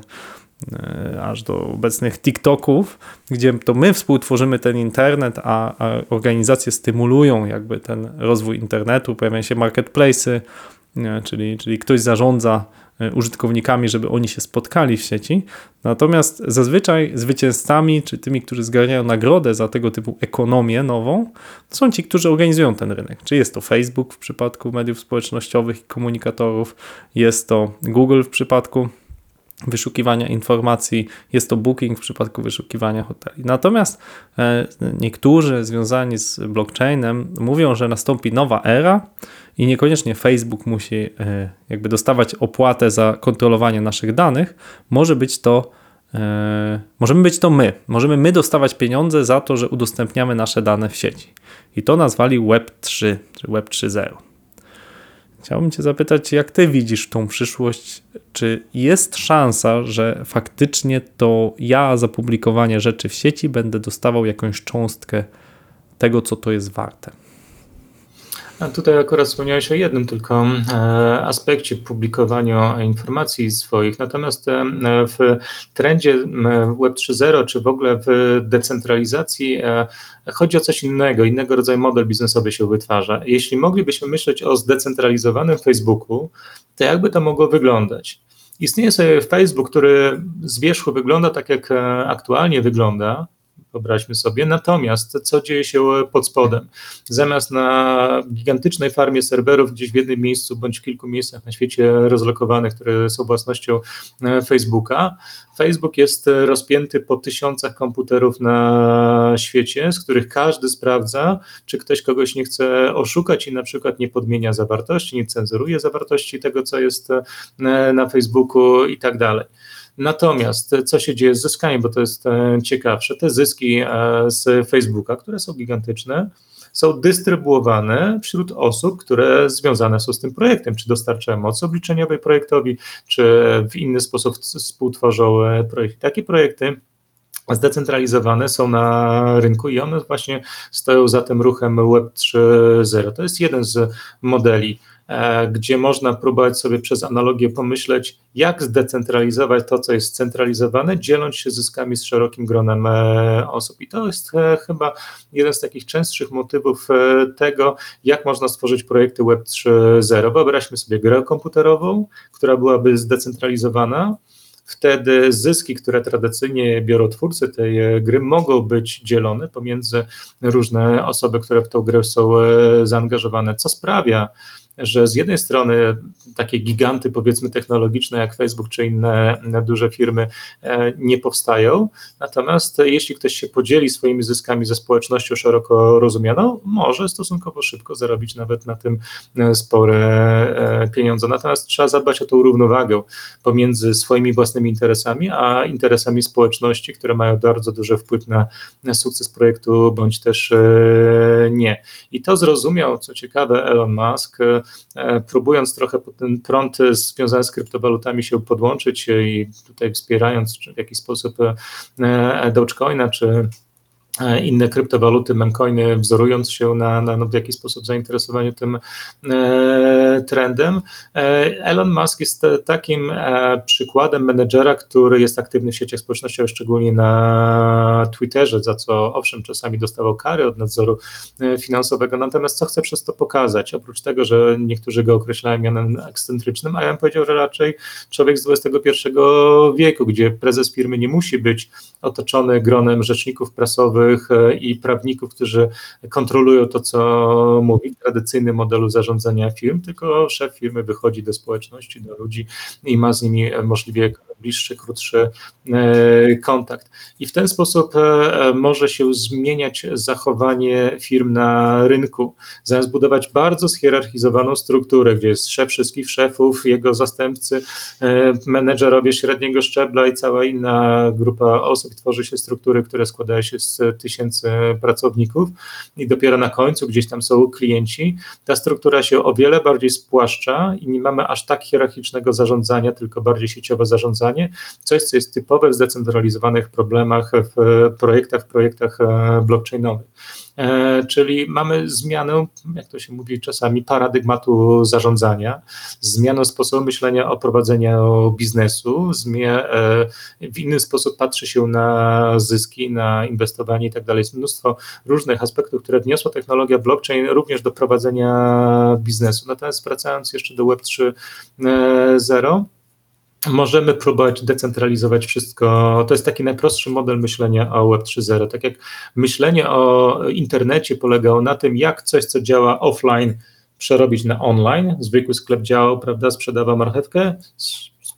aż do obecnych TikToków, gdzie to my współtworzymy ten internet, a, a organizacje stymulują jakby ten rozwój internetu, pojawiają się marketplace'y, czyli, czyli ktoś zarządza e, użytkownikami, żeby oni się spotkali w sieci. Natomiast zazwyczaj zwycięzcami, czy tymi, którzy zgarniają nagrodę za tego typu ekonomię nową, są ci, którzy organizują ten rynek. Czy jest to Facebook w przypadku mediów społecznościowych i komunikatorów, jest to Google w przypadku wyszukiwania informacji, jest to booking w przypadku wyszukiwania hoteli. Natomiast e, niektórzy związani z blockchainem mówią, że nastąpi nowa era i niekoniecznie Facebook musi e, jakby dostawać opłatę za kontrolowanie naszych danych, może być to e, możemy być to my. Możemy my dostawać pieniądze za to, że udostępniamy nasze dane w sieci. I to nazwali Web 3 czy Web 3.0. Chciałbym Cię zapytać, jak Ty widzisz tą przyszłość? Czy jest szansa, że faktycznie to ja za publikowanie rzeczy w sieci będę dostawał jakąś cząstkę tego, co to jest warte? Tutaj akurat wspomniałeś o jednym tylko e, aspekcie publikowania informacji swoich, natomiast e, w trendzie Web 3.0 czy w ogóle w decentralizacji e, chodzi o coś innego, innego rodzaju model biznesowy się wytwarza. Jeśli moglibyśmy myśleć o zdecentralizowanym Facebooku, to jakby to mogło wyglądać? Istnieje sobie Facebook, który z wierzchu wygląda tak, jak aktualnie wygląda, wyobraźmy sobie. Natomiast co dzieje się pod spodem? Zamiast na gigantycznej farmie serwerów gdzieś w jednym miejscu bądź w kilku miejscach na świecie rozlokowanych, które są własnością e, Facebooka, Facebook jest rozpięty po tysiącach komputerów na świecie, z których każdy sprawdza, czy ktoś kogoś nie chce oszukać i na przykład nie podmienia zawartości, nie cenzuruje zawartości tego, co jest e, na Facebooku i tak dalej. Natomiast co się dzieje z zyskami, bo to jest e, ciekawsze, te zyski e, z Facebooka, które są gigantyczne, są dystrybuowane wśród osób, które związane są z tym projektem, czy dostarczają mocy obliczeniowej projektowi, czy w inny sposób współtworzą e, projekty. Takie projekty zdecentralizowane są na rynku i one właśnie stoją za tym ruchem Web 3.0. To jest jeden z modeli E, gdzie można próbować sobie przez analogię pomyśleć, jak zdecentralizować to, co jest centralizowane, dzieląc się zyskami z szerokim gronem e, osób. I to jest e, chyba jeden z takich częstszych motywów tego, jak można stworzyć projekty Web 3.0. Wyobraźmy sobie grę komputerową, która byłaby zdecentralizowana, wtedy zyski, które tradycyjnie biorą twórcy tej gry, mogą być dzielone pomiędzy różne osoby, które w tą grę są zaangażowane, co sprawia, że z jednej strony takie giganty, powiedzmy, technologiczne jak Facebook czy inne duże firmy e, nie powstają, natomiast jeśli ktoś się podzieli swoimi zyskami ze społecznością szeroko rozumianą, może stosunkowo szybko zarobić nawet na tym e, spore e, pieniądze. Natomiast trzeba zadbać o tą równowagę pomiędzy swoimi własnymi interesami, a interesami społeczności, które mają bardzo duży wpływ na, sukces projektu, bądź też nie. I to zrozumiał, co ciekawe, Elon Musk, próbując trochę ten prąd związany z kryptowalutami się podłączyć i tutaj wspierając w jakiś sposób e, Dogecoina czy E, inne kryptowaluty, memcoiny, wzorując się na, na, na w jakiś sposób zainteresowaniu tym e, trendem. E, Elon Musk jest takim e, przykładem menedżera, który jest aktywny w sieciach społecznościowych, szczególnie na Twitterze, za co owszem czasami dostawał kary od nadzoru e, finansowego, natomiast co chce przez to pokazać? Oprócz tego, że niektórzy go określają mianem ekscentrycznym, a ja bym powiedział, że raczej człowiek z XXI wieku, gdzie prezes firmy nie musi być otoczony gronem rzeczników prasowych, E, i prawników, którzy kontrolują to, co mówi w tradycyjnym modelu zarządzania firm, tylko szef firmy wychodzi do społeczności, do ludzi i ma z nimi możliwie bliższy, krótszy e, kontakt. I w ten sposób e, może się zmieniać zachowanie firm na rynku. Zamiast budować bardzo schierarchizowaną strukturę, gdzie jest szef wszystkich szefów, jego zastępcy, menedżerowie średniego szczebla i cała inna grupa osób, tworzy się struktury, które składają się z tysięcy pracowników i dopiero na końcu gdzieś tam są klienci, ta struktura się o wiele bardziej spłaszcza i nie mamy aż tak hierarchicznego zarządzania, tylko bardziej sieciowe zarządzanie, coś, co jest typowe w zdecentralizowanych problemach w projektach, w projektach e, blockchainowych. E, czyli mamy zmianę, jak to się mówi czasami, paradygmatu zarządzania, zmianę sposobu myślenia o prowadzeniu biznesu, e, w inny sposób patrzy się na zyski, na inwestowanie i tak dalej. Jest mnóstwo różnych aspektów, które wniosła technologia blockchain również do prowadzenia biznesu. Natomiast wracając jeszcze do Web 3.0, możemy próbować decentralizować wszystko. To jest taki najprostszy model myślenia o Web 3.0. Tak jak myślenie o internecie polegało na tym, jak coś, co działa offline, przerobić na online. Zwykły sklep działał, prawda, sprzedawał marchewkę,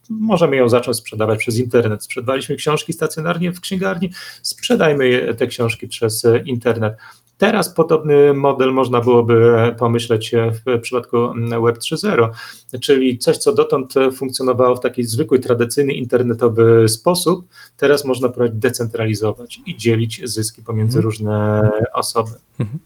możemy ją zacząć sprzedawać przez internet. Sprzedawaliśmy książki stacjonarnie w księgarni, sprzedajmy te książki przez internet Teraz podobny model można byłoby pomyśleć w przypadku Web 3.0, czyli coś, co dotąd funkcjonowało w taki zwykły, tradycyjny, internetowy sposób, teraz można próbować decentralizować i dzielić zyski pomiędzy mhm. różne osoby. Mhm.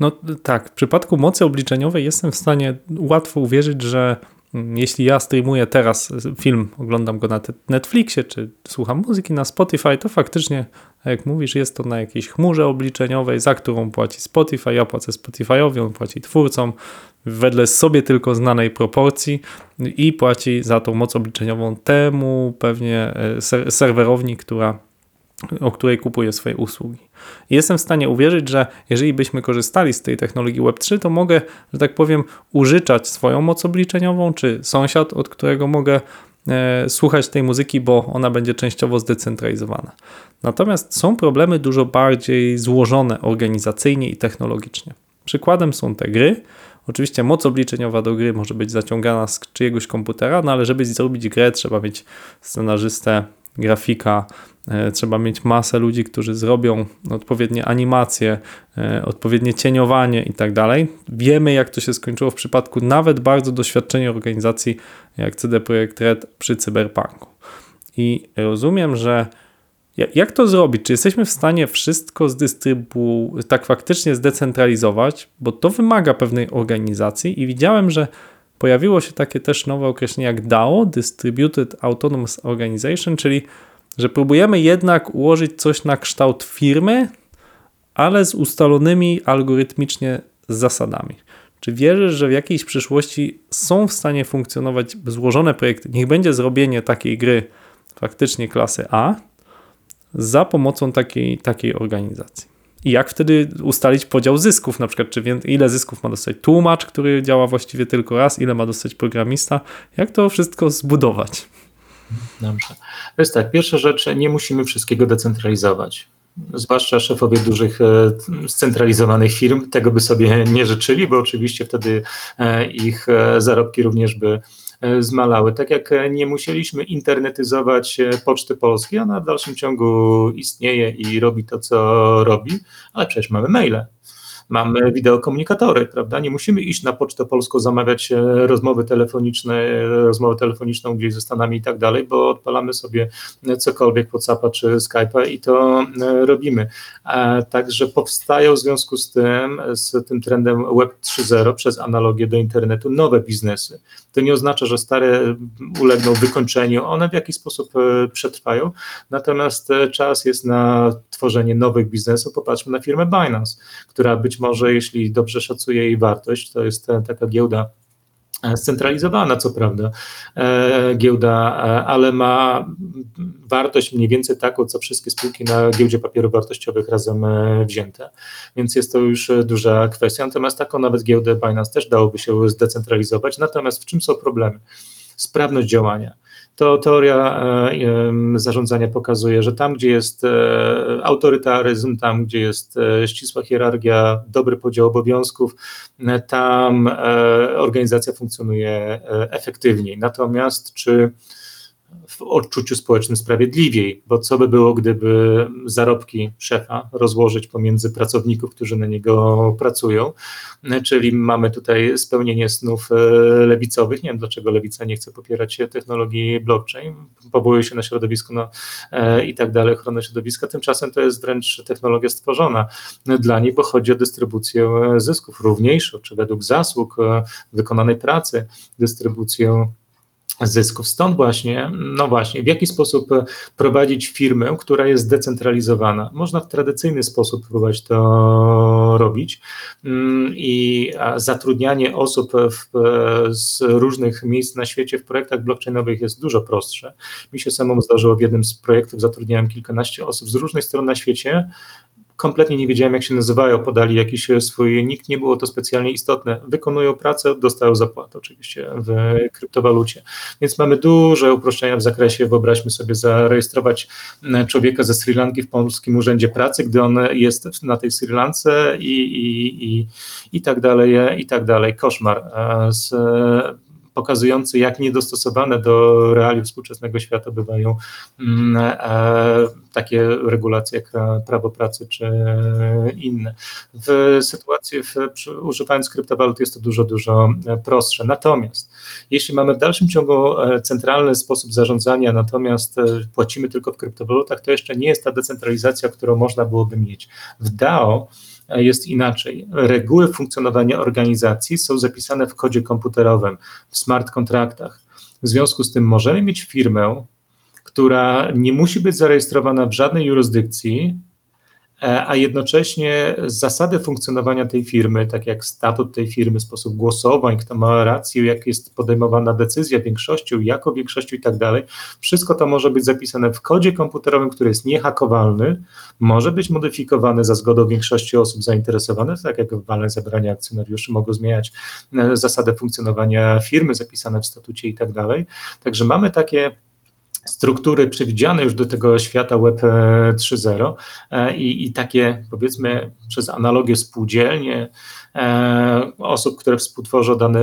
No tak, w przypadku mocy obliczeniowej jestem w stanie łatwo uwierzyć, że jeśli ja streamuję teraz film, oglądam go na Netflixie, czy słucham muzyki na Spotify, to faktycznie, jak mówisz, jest to na jakiejś chmurze obliczeniowej, za którą płaci Spotify, ja płacę Spotify'owi, on płaci twórcom, wedle sobie tylko znanej proporcji i płaci za tą moc obliczeniową temu pewnie e, serwerowni, która o której kupuję swoje usługi. Jestem w stanie uwierzyć, że jeżeli byśmy korzystali z tej technologii Web3, to mogę, że tak powiem, użyczać swoją moc obliczeniową, czy sąsiad, od którego mogę e, słuchać tej muzyki, bo ona będzie częściowo zdecentralizowana. Natomiast są problemy dużo bardziej złożone organizacyjnie i technologicznie. Przykładem są te gry. Oczywiście moc obliczeniowa do gry może być zaciągana z czyjegoś komputera, no ale żeby zrobić grę, trzeba mieć scenarzystę, grafika, e, trzeba mieć masę ludzi, którzy zrobią odpowiednie animacje, e, odpowiednie cieniowanie i tak dalej. Wiemy, jak to się skończyło w przypadku nawet bardzo doświadczonej organizacji jak CD Projekt Red przy Cyberpunku. I rozumiem, że jak to zrobić? Czy jesteśmy w stanie wszystko tak faktycznie zdecentralizować? Bo to wymaga pewnej organizacji i widziałem, że pojawiło się takie też nowe określenie jak DAO, Distributed Autonomous Organization, czyli że próbujemy jednak ułożyć coś na kształt firmy, ale z ustalonymi algorytmicznie zasadami. Czy wierzysz, że w jakiejś przyszłości są w stanie funkcjonować złożone projekty? Niech będzie zrobienie takiej gry faktycznie klasy A za pomocą takiej, takiej organizacji. I jak wtedy ustalić podział zysków, na przykład, czy ile zysków ma dostać tłumacz, który działa właściwie tylko raz, ile ma dostać programista, jak to wszystko zbudować? Dobrze. To jest tak, pierwsza rzecz, nie musimy wszystkiego decentralizować. Zwłaszcza szefowie dużych e, scentralizowanych firm tego by sobie nie życzyli, bo oczywiście wtedy e, ich e, zarobki również by zmalały. Tak jak e, nie musieliśmy internetyzować e, Poczty Polskiej, ona w dalszym ciągu istnieje i robi to, co robi, ale przecież mamy maile mamy wideokomunikatory, prawda? Nie musimy iść na Pocztę Polską, zamawiać e, rozmowy telefoniczne, rozmowę telefoniczną gdzieś ze Stanami i tak dalej, bo odpalamy sobie cokolwiek WhatsAppa czy Skype'a i to e, robimy. Także powstają w związku z tym, z tym trendem Web 3.0 przez analogię do internetu nowe biznesy. To nie oznacza, że stare ulegną wykończeniu, one w jakiś sposób e, przetrwają, natomiast czas jest na tworzenie nowych biznesów. Popatrzmy na firmę Binance, która być może, jeśli dobrze szacuje jej wartość, to jest taka giełda e, scentralizowana, co prawda, e, giełda, e, ale ma wartość mniej więcej taką, co wszystkie spółki na giełdzie papierów wartościowych razem wzięte, więc jest to już duża kwestia, natomiast taką nawet giełdę Binance też dałoby się zdecentralizować, natomiast w czym są problemy? Sprawność działania to teoria e, zarządzania pokazuje, że tam, gdzie jest e, autorytaryzm, tam, gdzie jest e, ścisła hierarchia, dobry podział obowiązków, tam organizacja funkcjonuje efektywniej. Natomiast czy w odczuciu społecznym sprawiedliwiej, bo co by było, gdyby zarobki szefa rozłożyć pomiędzy pracowników, którzy na niego pracują, czyli mamy tutaj spełnienie snów e, lewicowych. Nie wiem, dlaczego lewica nie chce popierać technologii blockchain, powołuje się na środowisko no, e, i tak dalej, ochronę środowiska, tymczasem to jest wręcz technologia stworzona dla nich, bo chodzi o dystrybucję zysków równiejszą, czy według zasług e, wykonanej pracy, dystrybucję zysków. Stąd właśnie, no właśnie, w jaki sposób prowadzić firmę, która jest zdecentralizowana. Można w tradycyjny sposób próbować to robić mm, i zatrudnianie osób w, z różnych miejsc na świecie w projektach blockchainowych jest dużo prostsze. Mi się samemu zdarzyło w jednym z projektów, zatrudniałem kilkanaście osób z różnych stron na świecie, kompletnie nie wiedziałem, jak się nazywają, podali jakiś swój nikt, nie było to specjalnie istotne. Wykonują pracę, dostają zapłatę oczywiście w kryptowalucie. Więc mamy duże uproszczenia w zakresie, wyobraźmy sobie, zarejestrować człowieka ze Sri Lanki w Polskim Urzędzie Pracy, gdy on jest na tej Sri Lance i, i, i, i tak dalej, i tak dalej. Koszmar. Z, pokazujący, jak niedostosowane do realiów współczesnego świata bywają mm, e, takie regulacje jak prawo pracy czy inne. W sytuacji, w, używając kryptowalut jest to dużo, dużo prostsze. Natomiast jeśli mamy w dalszym ciągu centralny sposób zarządzania, natomiast płacimy tylko w kryptowalutach, to jeszcze nie jest ta decentralizacja, którą można byłoby mieć. W DAO jest inaczej. Reguły funkcjonowania organizacji są zapisane w kodzie komputerowym, w smart kontraktach. W związku z tym możemy mieć firmę, która nie musi być zarejestrowana w żadnej jurysdykcji, a jednocześnie zasady funkcjonowania tej firmy, tak jak statut tej firmy, sposób głosowań, kto ma rację, jak jest podejmowana decyzja większością, jako większością i tak dalej, wszystko to może być zapisane w kodzie komputerowym, który jest niehakowalny, może być modyfikowany za zgodą większości osób zainteresowanych, tak jak w walnej zabrania akcjonariuszy mogą zmieniać e, zasady funkcjonowania firmy zapisane w statucie i tak dalej. Także mamy takie struktury przewidziane już do tego świata Web 3.0 e, i, i takie powiedzmy przez analogię spółdzielnie e, osób, które współtworzą dany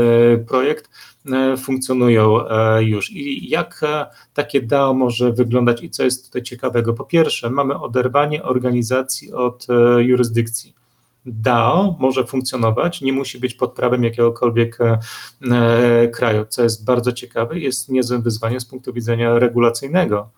projekt, e, funkcjonują już. I jak takie DAO może wyglądać i co jest tutaj ciekawego? Po pierwsze, mamy oderwanie organizacji od jurysdykcji. DAO może funkcjonować, nie musi być pod prawem jakiegokolwiek e, e, kraju, co jest bardzo ciekawe, jest niezłym wyzwaniem z punktu widzenia regulacyjnego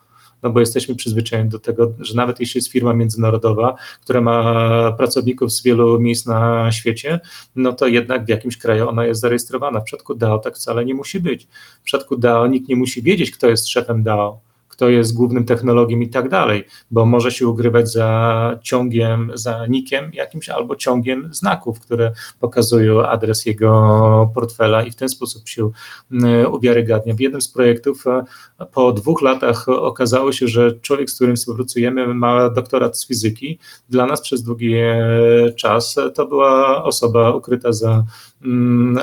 no bo jesteśmy przyzwyczajeni do tego, że nawet jeśli jest firma międzynarodowa, która ma pracowników z wielu miejsc na świecie, no to jednak w jakimś kraju ona jest zarejestrowana. W przypadku DAO tak wcale nie musi być. W przypadku DAO nikt nie musi wiedzieć, kto jest szefem DAO kto jest głównym technologiem i tak dalej, bo może się ugrywać za ciągiem, za nikiem jakimś albo ciągiem znaków, które pokazują adres jego portfela i w ten sposób się mm, uwiarygadnia. W jednym z projektów e, po dwóch latach okazało się, że człowiek, z którym współpracujemy, ma doktorat z fizyki. Dla nas przez długi e, czas to była osoba ukryta za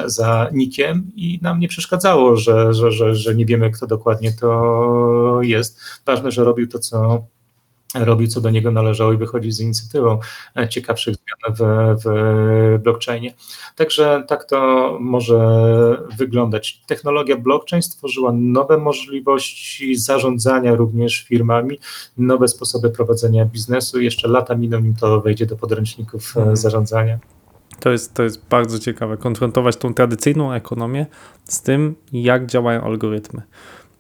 za nikiem i nam nie przeszkadzało, że, że, że, że nie wiemy, kto dokładnie to jest. Ważne, że robił to, co robił, co do niego należało i wychodzi z inicjatywą ciekawszych zmian w, w blockchainie. Także tak to może wyglądać. Technologia blockchain stworzyła nowe możliwości zarządzania również firmami, nowe sposoby prowadzenia biznesu. Jeszcze lata miną, nim to wejdzie do podręczników mhm. zarządzania. To jest, to jest bardzo ciekawe, konfrontować tą tradycyjną ekonomię z tym, jak działają algorytmy.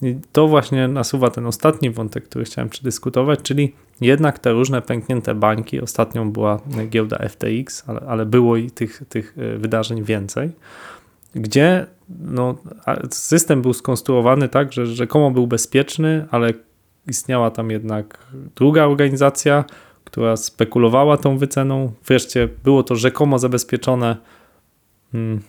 I to właśnie nasuwa ten ostatni wątek, który chciałem przedyskutować, czyli jednak te różne pęknięte bańki. Ostatnią była giełda FTX, ale, ale było i tych, tych e, wydarzeń więcej, gdzie no, system był skonstruowany tak, że rzekomo był bezpieczny, ale istniała tam jednak druga organizacja, która spekulowała tą wyceną. Wreszcie było to rzekomo zabezpieczone, hmm,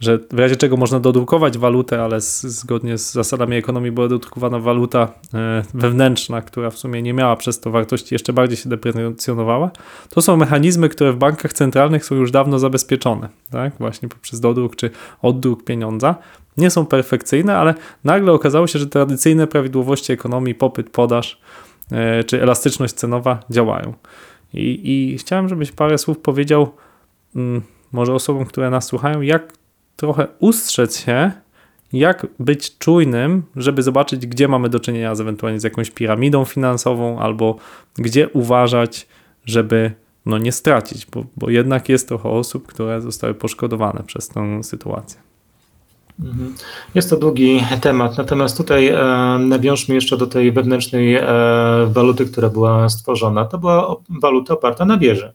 że w razie czego można dodrukować walutę, ale zgodnie z zasadami ekonomii była dodrukowana waluta e, wewnętrzna, która w sumie nie miała przez to wartości, jeszcze bardziej się deprecjonowała. To są mechanizmy, które w bankach centralnych są już dawno zabezpieczone, tak? właśnie poprzez dodruk czy oddruk pieniądza. Nie są perfekcyjne, ale nagle okazało się, że tradycyjne prawidłowości ekonomii, popyt, podaż, czy elastyczność cenowa działają. I, i chciałem, żebyś parę słów powiedział mm, może osobom, które nas słuchają, jak trochę ustrzec się, jak być czujnym, żeby zobaczyć, gdzie mamy do czynienia z ewentualnie z jakąś piramidą finansową, albo gdzie uważać, żeby no, nie stracić, bo, bo jednak jest trochę osób, które zostały poszkodowane przez tę sytuację. Mhm. Jest to długi temat, natomiast tutaj e, nawiążmy jeszcze do tej wewnętrznej e, waluty, która była stworzona. To była waluta oparta na wierze.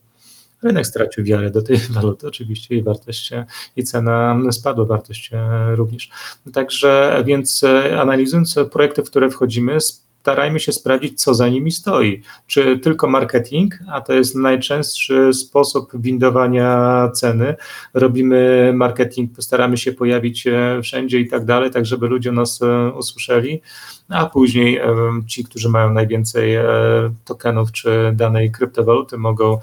Rynek stracił wiarę do tej waluty, oczywiście i wartość i cena spadła, wartość również. Także więc e, analizując projekty, w które wchodzimy, starajmy się sprawdzić, co za nimi stoi. Czy tylko marketing, a to jest najczęstszy sposób windowania ceny. Robimy marketing, postaramy się pojawić wszędzie i tak dalej, tak żeby ludzie nas e, usłyszeli, a później e, ci, którzy mają najwięcej e, tokenów czy danej kryptowaluty mogą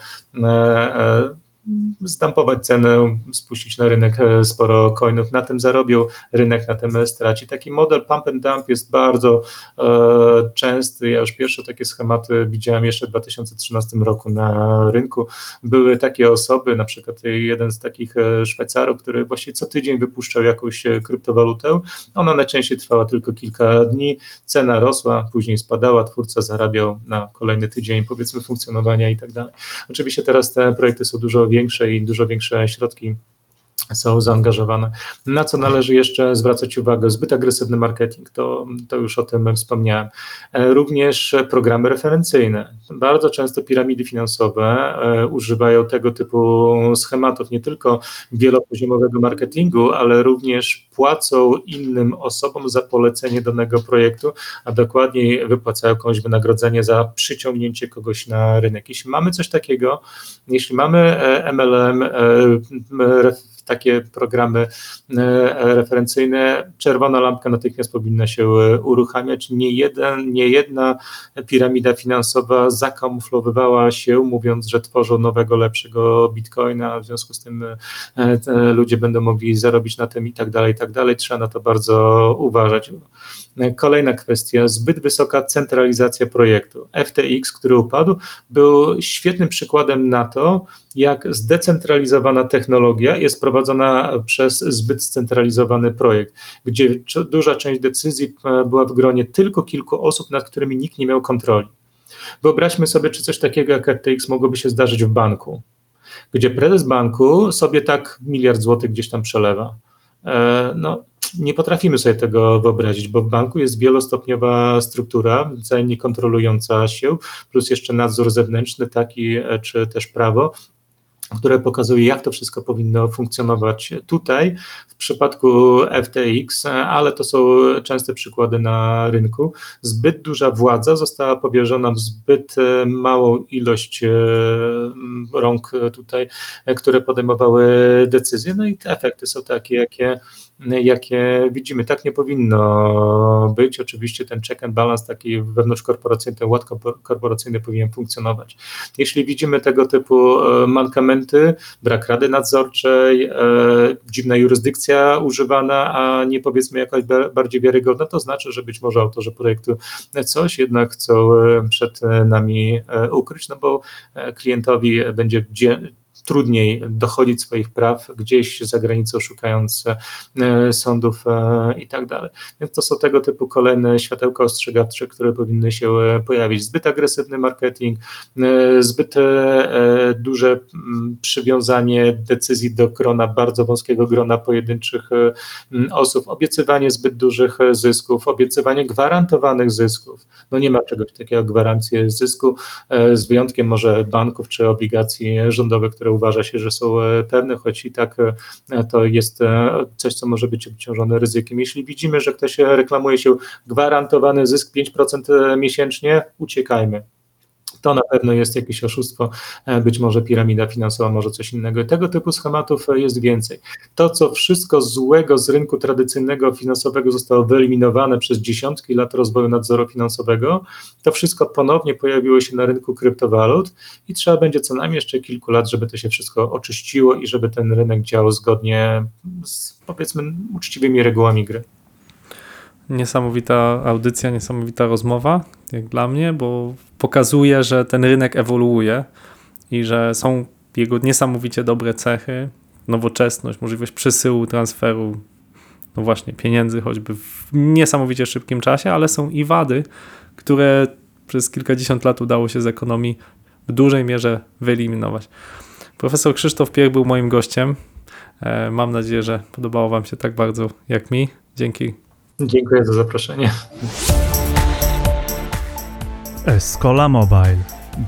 zdampować cenę, spuścić na rynek sporo coinów, na tym zarobił, rynek na tym straci. Taki model pump and dump jest bardzo e, częsty. Ja już pierwsze takie schematy widziałem jeszcze w 2013 roku na rynku. Były takie osoby, na przykład jeden z takich Szwajcarów, który właśnie co tydzień wypuszczał jakąś kryptowalutę. Ona najczęściej trwała tylko kilka dni, cena rosła, później spadała, twórca zarabiał na kolejny tydzień, powiedzmy, funkcjonowania i tak dalej. Oczywiście teraz te projekty są dużo większe i dużo większe środki są zaangażowane. Na co należy jeszcze zwracać uwagę? Zbyt agresywny marketing, to, to już o tym wspomniałem. E, również programy referencyjne. Bardzo często piramidy finansowe e, używają tego typu schematów, nie tylko wielopoziomowego marketingu, ale również płacą innym osobom za polecenie danego projektu, a dokładniej wypłacają komuś wynagrodzenie za przyciągnięcie kogoś na rynek. Jeśli mamy coś takiego, jeśli mamy MLM, e, takie programy e, referencyjne, czerwona lampka natychmiast powinna się e, uruchamiać. Nie, jeden, nie jedna piramida finansowa zakamuflowywała się, mówiąc, że tworzą nowego, lepszego bitcoina, w związku z tym e, ludzie będą mogli zarobić na tym i tak dalej, i tak dalej. Trzeba na to bardzo uważać. Kolejna kwestia, zbyt wysoka centralizacja projektu. FTX, który upadł, był świetnym przykładem na to, jak zdecentralizowana technologia jest prowadzona przez zbyt scentralizowany projekt, gdzie duża część decyzji e, była w gronie tylko kilku osób, nad którymi nikt nie miał kontroli. Wyobraźmy sobie, czy coś takiego jak FTX mogłoby się zdarzyć w banku, gdzie prezes banku sobie tak miliard złotych gdzieś tam przelewa. E, no, nie potrafimy sobie tego wyobrazić, bo w banku jest wielostopniowa struktura, wzajemnie kontrolująca się, plus jeszcze nadzór zewnętrzny, taki e, czy też prawo, które pokazuje, jak to wszystko powinno funkcjonować tutaj. W przypadku FTX, ale to są częste przykłady na rynku, zbyt duża władza została powierzona w zbyt e, małą ilość e, rąk tutaj, które podejmowały decyzje. No i te efekty są takie, jakie jakie widzimy. Tak nie powinno być. Oczywiście ten check and balance taki wewnątrzkorporacyjny, ten ład korporacyjny powinien funkcjonować. Jeśli widzimy tego typu e, mankamenty, brak rady nadzorczej, e, dziwna jurysdykcja używana, a nie powiedzmy jakaś bardziej wiarygodna, to znaczy, że być może autorzy projektu coś jednak chcą e, przed nami ukryć, no bo klientowi będzie trudniej dochodzić swoich praw gdzieś za granicą, szukając e, sądów e, i tak dalej. Więc to są tego typu kolejne światełka ostrzegawcze, które powinny się e, pojawić. Zbyt agresywny marketing, zbyt duże przywiązanie decyzji do grona, bardzo wąskiego grona pojedynczych osób, obiecywanie zbyt dużych zysków, obiecywanie gwarantowanych zysków. No nie ma czegoś takiego jak gwarancję zysku, z wyjątkiem może banków czy obligacji rządowych, które uważa się, że są e, pewne, choć i tak e, to jest e, coś, co może być obciążone ryzykiem. Jeśli widzimy, że ktoś reklamuje się gwarantowany zysk 5% miesięcznie, uciekajmy to na pewno jest jakieś oszustwo, e, być może piramida finansowa, może coś innego. Tego typu schematów e, jest więcej. To, co wszystko złego z rynku tradycyjnego finansowego zostało wyeliminowane przez dziesiątki lat rozwoju nadzoru finansowego, to wszystko ponownie pojawiło się na rynku kryptowalut i trzeba będzie co najmniej jeszcze kilku lat, żeby to się wszystko oczyściło i żeby ten rynek działał zgodnie z powiedzmy uczciwymi regułami gry. Niesamowita audycja, niesamowita rozmowa, jak dla mnie, bo pokazuje, że ten rynek ewoluuje i że są jego niesamowicie dobre cechy, nowoczesność, możliwość przesyłu, transferu, no właśnie, pieniędzy choćby w niesamowicie szybkim czasie, ale są i wady, które przez kilkadziesiąt lat udało się z ekonomii w dużej mierze wyeliminować. Profesor Krzysztof Piech był moim gościem. E, mam nadzieję, że podobało Wam się tak bardzo jak mi. Dzięki. Dziękuję za zaproszenie. Escola Mobile.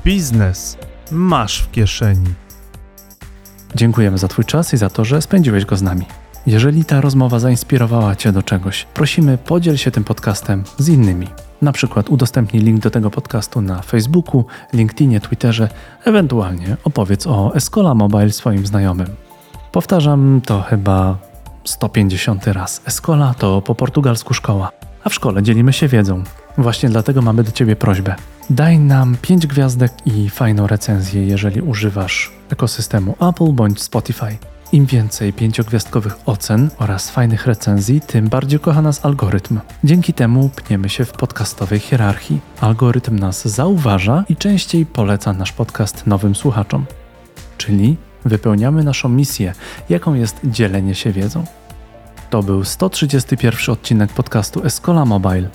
Biznes masz w kieszeni. Dziękujemy za Twój czas i za to, że spędziłeś go z nami. Jeżeli ta rozmowa zainspirowała Cię do czegoś, prosimy podziel się tym podcastem z innymi. Na przykład udostępnij link do tego podcastu na Facebooku, LinkedInie, Twitterze, ewentualnie opowiedz o Escola Mobile swoim znajomym. Powtarzam to chyba 150 raz. Escola to po portugalsku szkoła, a w szkole dzielimy się wiedzą. Właśnie dlatego mamy do Ciebie prośbę. Daj nam 5 gwiazdek i fajną recenzję, jeżeli używasz ekosystemu Apple bądź Spotify. Im więcej pięciogwiazdkowych ocen oraz fajnych recenzji, tym bardziej kocha nas algorytm. Dzięki temu pniemy się w podcastowej hierarchii. Algorytm nas zauważa i częściej poleca nasz podcast nowym słuchaczom. Czyli wypełniamy naszą misję, jaką jest dzielenie się wiedzą. To był 131 odcinek podcastu Escola Mobile.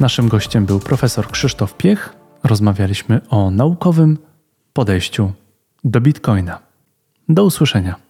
Naszym gościem był profesor Krzysztof Piech. Rozmawialiśmy o naukowym podejściu do Bitcoina. Do usłyszenia.